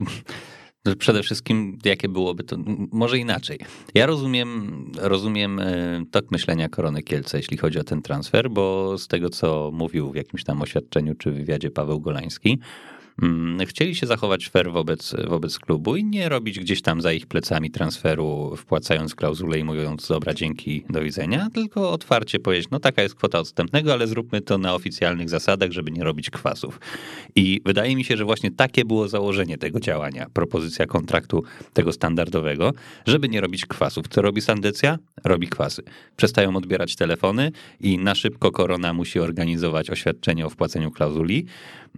Przede wszystkim, jakie byłoby to, może inaczej. Ja rozumiem, rozumiem e, tok myślenia Korony Kielce, jeśli chodzi o ten transfer, bo z tego, co mówił w jakimś tam oświadczeniu czy wywiadzie Paweł Golański, chcieli się zachować fair wobec, wobec klubu i nie robić gdzieś tam za ich plecami transferu, wpłacając klauzulę i mówiąc dobra, dzięki, do widzenia, tylko otwarcie powiedzieć, no taka jest kwota odstępnego, ale zróbmy to na oficjalnych zasadach, żeby nie robić kwasów. I wydaje mi się, że właśnie takie było założenie tego działania, propozycja kontraktu tego standardowego, żeby nie robić kwasów. Co robi Sandecja? Robi kwasy. Przestają odbierać telefony i na szybko Korona musi organizować oświadczenie o wpłaceniu klauzuli.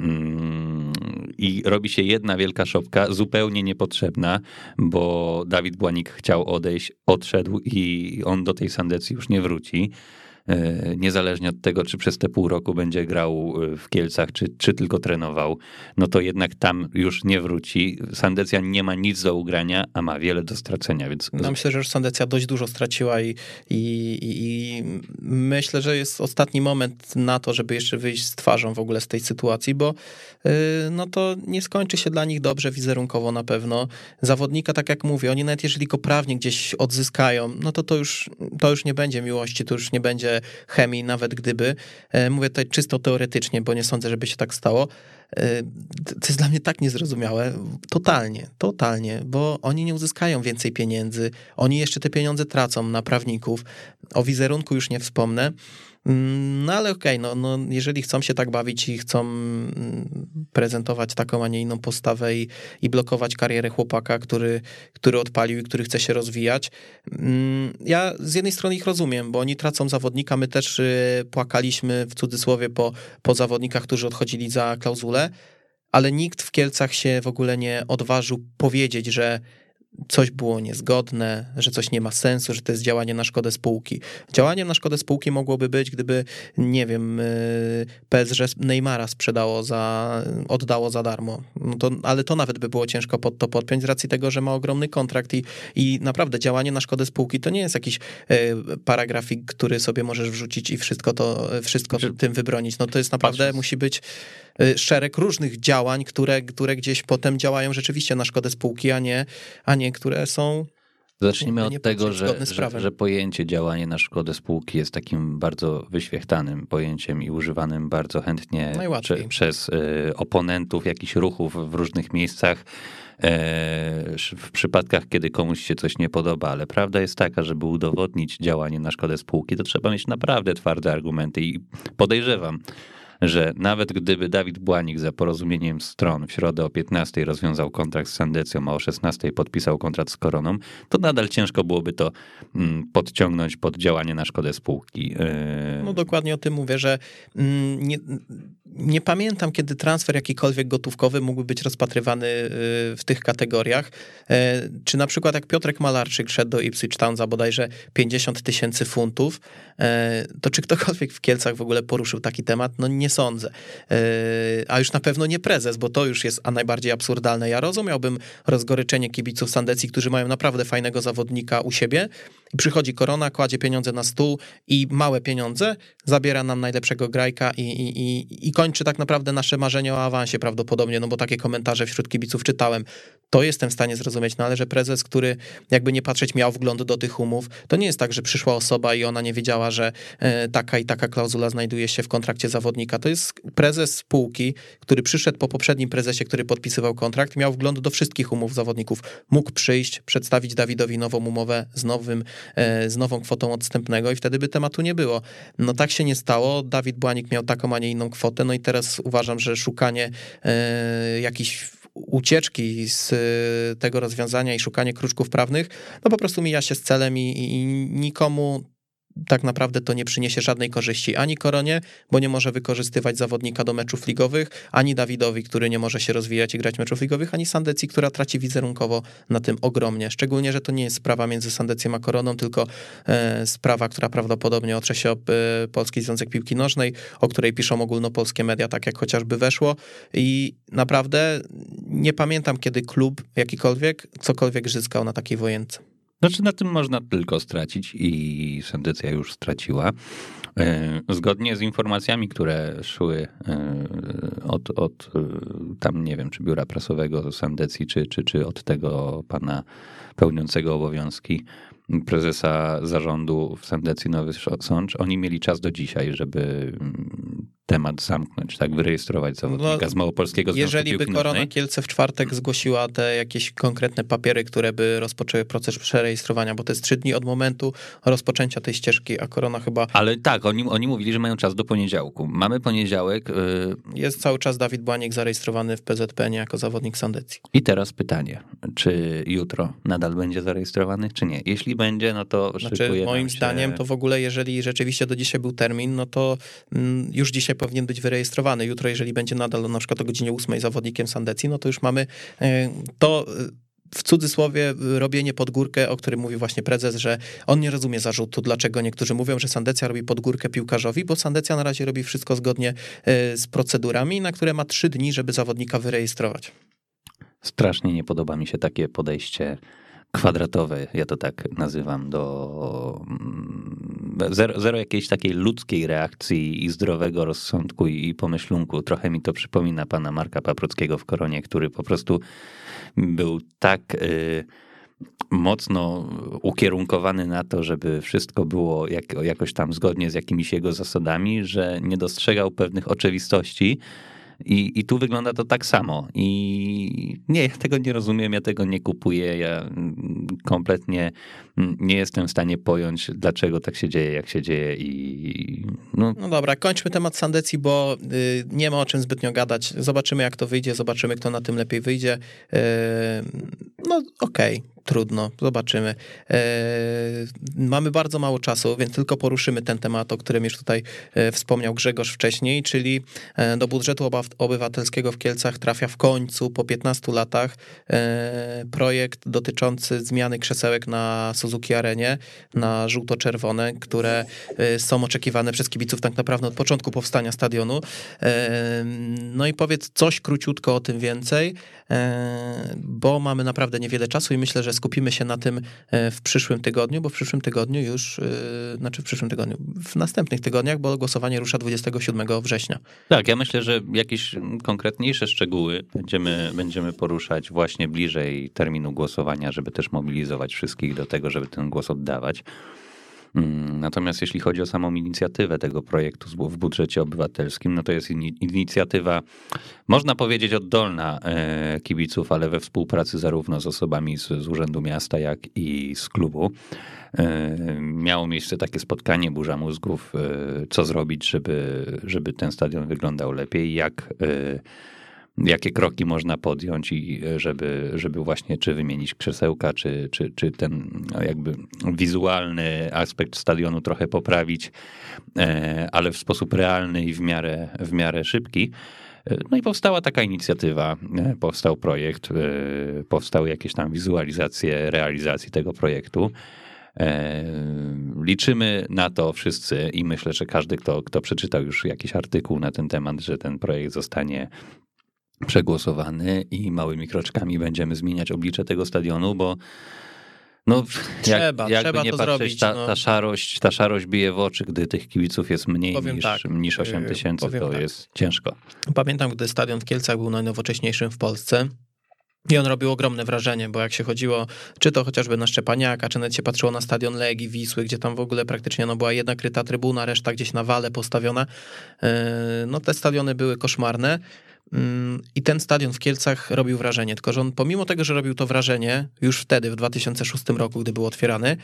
Mm, I robi się jedna wielka szopka, zupełnie niepotrzebna, bo Dawid Błanik chciał odejść, odszedł i on do tej Sandecji już nie wróci. E, niezależnie od tego, czy przez te pół roku będzie grał e, w Kielcach, czy, czy tylko trenował, no to jednak tam już nie wróci. Sandecja nie ma nic do ugrania, a ma wiele do stracenia, więc... No myślę, że już Sandecja dość dużo straciła i, i, i myślę, że jest ostatni moment na to, żeby jeszcze wyjść z twarzą w ogóle z tej sytuacji, bo yy, no to nie skończy się dla nich dobrze wizerunkowo na pewno. Zawodnika, tak jak mówię, oni nawet jeżeli go prawnie gdzieś odzyskają, no to to już, to już nie będzie miłości, to już nie będzie chemii, nawet gdyby. E, mówię tutaj czysto teoretycznie, bo nie sądzę, żeby się tak stało. E, to jest dla mnie tak niezrozumiałe. Totalnie, totalnie, bo oni nie uzyskają więcej pieniędzy. Oni jeszcze te pieniądze tracą na prawników. O wizerunku już nie wspomnę. Mm, no ale okej, okay, no, no, jeżeli chcą się tak bawić i chcą mm, prezentować taką, a nie inną postawę i, i blokować karierę chłopaka, który, który odpalił i który chce się rozwijać, mm, ja z jednej strony ich rozumiem, bo oni tracą zawodnika, my też y, płakaliśmy w cudzysłowie po, po zawodnikach, którzy odchodzili za klauzulę, ale nikt w Kielcach się w ogóle nie odważył powiedzieć, że coś było niezgodne, że coś nie ma sensu, że to jest działanie na szkodę spółki. Działaniem na szkodę spółki mogłoby być, gdyby, nie wiem, y, PSG Neymara sprzedało za, oddało za darmo. No to, ale to nawet by było ciężko pod to podpiąć z racji tego, że ma ogromny kontrakt i, i naprawdę działanie na szkodę spółki to nie jest jakiś y, paragrafik, który sobie możesz wrzucić i wszystko to, wszystko znaczy, tym wybronić. No to jest naprawdę, musi być szereg różnych działań, które, które gdzieś potem działają rzeczywiście na szkodę spółki, a nie, a nie które są Zacznijmy od tego, że, że, że, pojęcie działanie na szkodę spółki jest takim bardzo wyświechtanym pojęciem i używanym bardzo chętnie prze, przez y, oponentów jakichś ruchów w różnych miejscach. E, w przypadkach, kiedy komuś się coś nie podoba, ale prawda jest taka, żeby udowodnić działanie na szkodę spółki, to trzeba mieć naprawdę twarde argumenty i podejrzewam, że nawet gdyby Dawid Błanik za porozumieniem stron w środę o 15 rozwiązał kontrakt z Sandecją, a o 16 podpisał kontrakt z Koroną, to nadal ciężko byłoby to mm, podciągnąć pod działanie na szkodę spółki. E, no dokładnie o tym mówię, że mm, nie, nie pamiętam, kiedy transfer jakikolwiek gotówkowy mógłby być rozpatrywany y, w tych kategoriach. E, czy na przykład jak Piotrek Malarczyk szedł do Ipswich Town za bodajże 50 tysięcy funtów, e, to czy ktokolwiek w Kielcach w ogóle poruszył taki temat? No nie sądzę. E, a już na pewno nie prezes, bo to już jest a najbardziej absurdalne. Ja rozumiałbym rozgoryczenie kibiców Sandecji, którzy mają naprawdę fajnego zawodnika u siebie przychodzi korona, kładzie pieniądze na stół i małe pieniądze zabiera nam najlepszego grajka i, i, i, i kończy tak naprawdę nasze marzenie o awansie prawdopodobnie, no bo takie komentarze wśród kibiców czytałem. To jestem w stanie zrozumieć, no ale że prezes, który jakby nie patrzeć miał wgląd do tych umów, to nie jest tak, że przyszła osoba i ona nie wiedziała, że e, taka i taka klauzula znajduje się w kontrakcie zawodnika. To jest prezes spółki, który przyszedł po poprzednim prezesie, który podpisywał kontrakt, miał wgląd do wszystkich umów zawodników. Mógł przyjść, przedstawić Dawidowi nową umowę z, nowym, e, z nową kwotą odstępnego i wtedy by tematu nie było. No tak się nie stało. Dawid Błanik miał taką, a nie inną kwotę, no i teraz uważam, że szukanie e, jakichś ucieczki z tego rozwiązania i szukanie kruczków prawnych, no po prostu mija się z celem i, i nikomu tak naprawdę to nie przyniesie żadnej korzyści ani Koronie, bo nie może wykorzystywać zawodnika do meczów ligowych, ani Dawidowi, który nie może się rozwijać i grać meczów ligowych, ani Sandecji, która traci wizerunkowo na tym ogromnie. Szczególnie, że to nie jest sprawa między Sandecją a Koroną, tylko e, sprawa, która prawdopodobnie otrze się o e, Polski Związek Piłki Nożnej, o której piszą ogólnopolskie media, tak jak chociażby weszło i naprawdę nie pamiętam, kiedy klub jakikolwiek cokolwiek zyskał na takiej wojence. Znaczy na tym można tylko stracić i Sandecja już straciła. E, zgodnie z informacjami, które szły e, od, od e, tam, nie wiem, czy biura prasowego Sandecji, czy, czy, czy od tego pana pełniącego obowiązki prezesa zarządu w Sandecji Nowy Sącz, oni mieli czas do dzisiaj, żeby mm, temat zamknąć, tak, wyrejestrować zawodnika no, z Małopolskiego Związku Jeżeli by Korona Kielce w czwartek zgłosiła te jakieś konkretne papiery, które by rozpoczęły proces przerejestrowania, bo to jest trzy dni od momentu rozpoczęcia tej ścieżki, a Korona chyba... Ale tak, oni, oni mówili, że mają czas do poniedziałku. Mamy poniedziałek... Yy... Jest cały czas Dawid Błanik zarejestrowany w PZPN jako zawodnik Sandecji. I teraz pytanie, czy jutro nadal będzie zarejestrowany, czy nie? Jeśli będzie, no to znaczy, moim się... zdaniem to w ogóle, jeżeli rzeczywiście do dzisiaj był termin, no to mm, już dzisiaj powinien być wyrejestrowany. Jutro, jeżeli będzie nadal na przykład o godzinie 8 zawodnikiem Sandecji, no to już mamy e, to e, w cudzysłowie robienie pod górkę, o którym mówi właśnie prezes, że on nie rozumie zarzutu, dlaczego niektórzy mówią, że Sandecja robi pod górkę piłkarzowi, bo Sandecja na razie robi wszystko zgodnie e, z procedurami, na które ma trzy dni, żeby zawodnika wyrejestrować. Strasznie nie podoba mi się takie podejście kwadratowe, ja to tak nazywam, do mm, zero, zero jakiejś takiej ludzkiej reakcji i zdrowego rozsądku i pomyślunku. Trochę mi to przypomina pana Marka Paprockiego w Koronie, który po prostu był tak y, mocno ukierunkowany na to, żeby wszystko było jak, jakoś tam zgodnie z jakimiś jego zasadami, że nie dostrzegał pewnych oczywistości, i, I tu wygląda to tak samo. I nie, ja tego nie rozumiem, ja tego nie kupuję. Ja mm, kompletnie mm, nie jestem w stanie pojąć, dlaczego tak się dzieje, jak się dzieje. I no, no dobra, kończmy temat Sandecji, bo y, nie ma o czym zbytnio gadać. Zobaczymy, jak to wyjdzie, zobaczymy, kto na tym lepiej wyjdzie. Y, no okej, okay trudno, zobaczymy. E, mamy bardzo mało czasu, więc tylko poruszymy ten temat, o którym już tutaj e, wspomniał Grzegorz wcześniej, czyli e, do budżetu obywatelskiego w Kielcach trafia w końcu po 15 latach projekt dotyczący zmiany krzesełek na Suzuki Arenie, na żółto-czerwone, które są oczekiwane przez kibiców tak naprawdę od początku powstania stadionu. No i powiedz coś króciutko o tym więcej, bo mamy naprawdę niewiele czasu i myślę, że skupimy się na tym e, w przyszłym tygodniu, bo w przyszłym tygodniu już, e, znaczy w przyszłym tygodniu, w następnych tygodniach, bo głosowanie rusza 27 września. Tak, ja myślę, że jakieś konkretniejsze szczegóły będziemy, będziemy poruszać właśnie bliżej terminu głosowania, żeby też mobilizować wszystkich do tego, żeby ten głos oddawać. Mm, natomiast jeśli chodzi o samą inicjatywę tego projektu w budżecie obywatelskim, no to jest inicjatywa, można powiedzieć, oddolna e, kibiców, ale we współpracy zarówno z osobami z, z Urzędu Miasta, jak i z klubu. E, miało miejsce takie spotkanie burza mózgów, e, co zrobić, żeby, żeby ten stadion wyglądał lepiej, jak jakie kroki można podjąć i e, żeby, żeby właśnie czy wymienić krzesełka, czy, czy, czy ten no, jakby wizualny aspekt stadionu trochę poprawić, e, ale w sposób realny i w miarę, w miarę szybki. E, no i powstała taka inicjatywa, powstał projekt, powstały jakieś tam wizualizacje realizacji tego projektu. Liczymy na to wszyscy i myślę, że każdy, kto, kto przeczytał już jakiś artykuł na ten temat, że ten projekt zostanie przegłosowany i małymi kroczkami będziemy zmieniać oblicze tego stadionu, bo no, trzeba, jak, trzeba nie to patrzeć, zrobić. Ta, no. ta, szarość, ta szarość bije w oczy, gdy tych kibiców jest mniej niż, tak, niż 8 y, tysięcy, to tak. jest ciężko. Pamiętam, gdy stadion w Kielcach był najnowocześniejszym w Polsce I on robił ogromne wrażenie, bo jak się chodziło, czy to chociażby na Szczepaniaka, czy nawet się patrzyło na stadion Legii, Wisły, gdzie tam w ogóle praktycznie no, była jedna kryta trybuna, reszta gdzieś na wale postawiona. E, no te stadiony były koszmarne. Mm, I ten stadion w Kielcach robił wrażenie, tylko że on pomimo tego, że robił to wrażenie już wtedy, w 2006 roku, gdy był otwierany,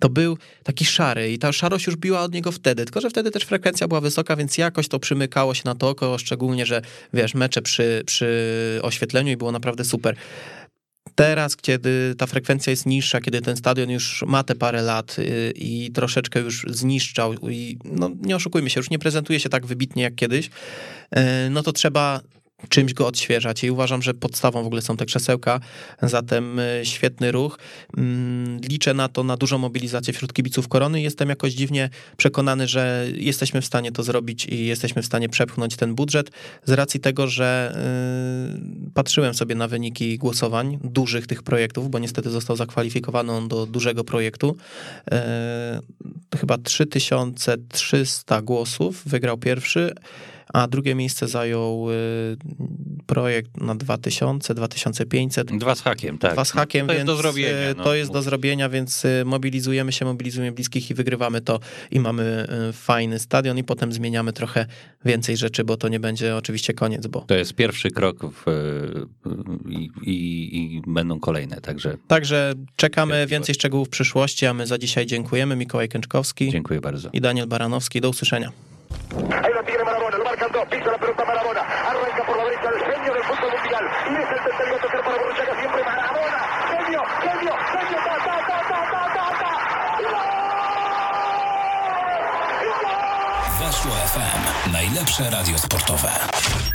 to był taki szary i ta szarość już biła od niego wtedy, tylko że wtedy też frekwencja była wysoka, więc jakoś to przymykało się na to oko, szczególnie, że wiesz, mecze przy, przy oświetleniu i było naprawdę super. Teraz, kiedy ta frekwencja jest niższa, kiedy ten stadion już ma te parę lat y, i troszeczkę już zniszczał i no nie oszukujmy się, już nie prezentuje się tak wybitnie jak kiedyś, y, no to trzeba czymś go odświeżać i uważam, że podstawą w ogóle są te krzesełka, zatem y, świetny ruch. Mm, liczę na to, na dużą mobilizację wśród kibiców Korony jestem jakoś dziwnie przekonany, że jesteśmy w stanie to zrobić i jesteśmy w stanie przepchnąć ten budżet z racji tego, że yy, patrzyłem sobie na wyniki głosowań dużych tych projektów, bo niestety został zakwalifikowany on do dużego projektu. Yy, chyba 3300 głosów, wygrał pierwszy, a drugie miejsce zajął y, projekt na 2000, 2500. Dwa z hakiem, tak. Dwa z hakiem, to więc jest do zrobienia. y, No. to jest do zrobienia, więc y, mobilizujemy się, mobilizujemy bliskich i wygrywamy to i mamy fajny stadion i potem zmieniamy trochę więcej rzeczy, bo to nie będzie oczywiście koniec, bo... To jest pierwszy krok w, i, i, i będą kolejne, także... Także czekamy więcej szczegółów w przyszłości, a my za dzisiaj dziękujemy. Mikołaj Kęczkowski Dziękuję bardzo. i Daniel Baranowski. Do usłyszenia. Dos, pisa la pelota Marabona, arranca por la derecha el genio del fútbol mundial y es el tercero a tocar para Borruchaga siempre Marabona, genio, genio, genio, ta, ta, ta, ta, ta, ta, ta. Weszło FM. Najlepsze radio sportowe.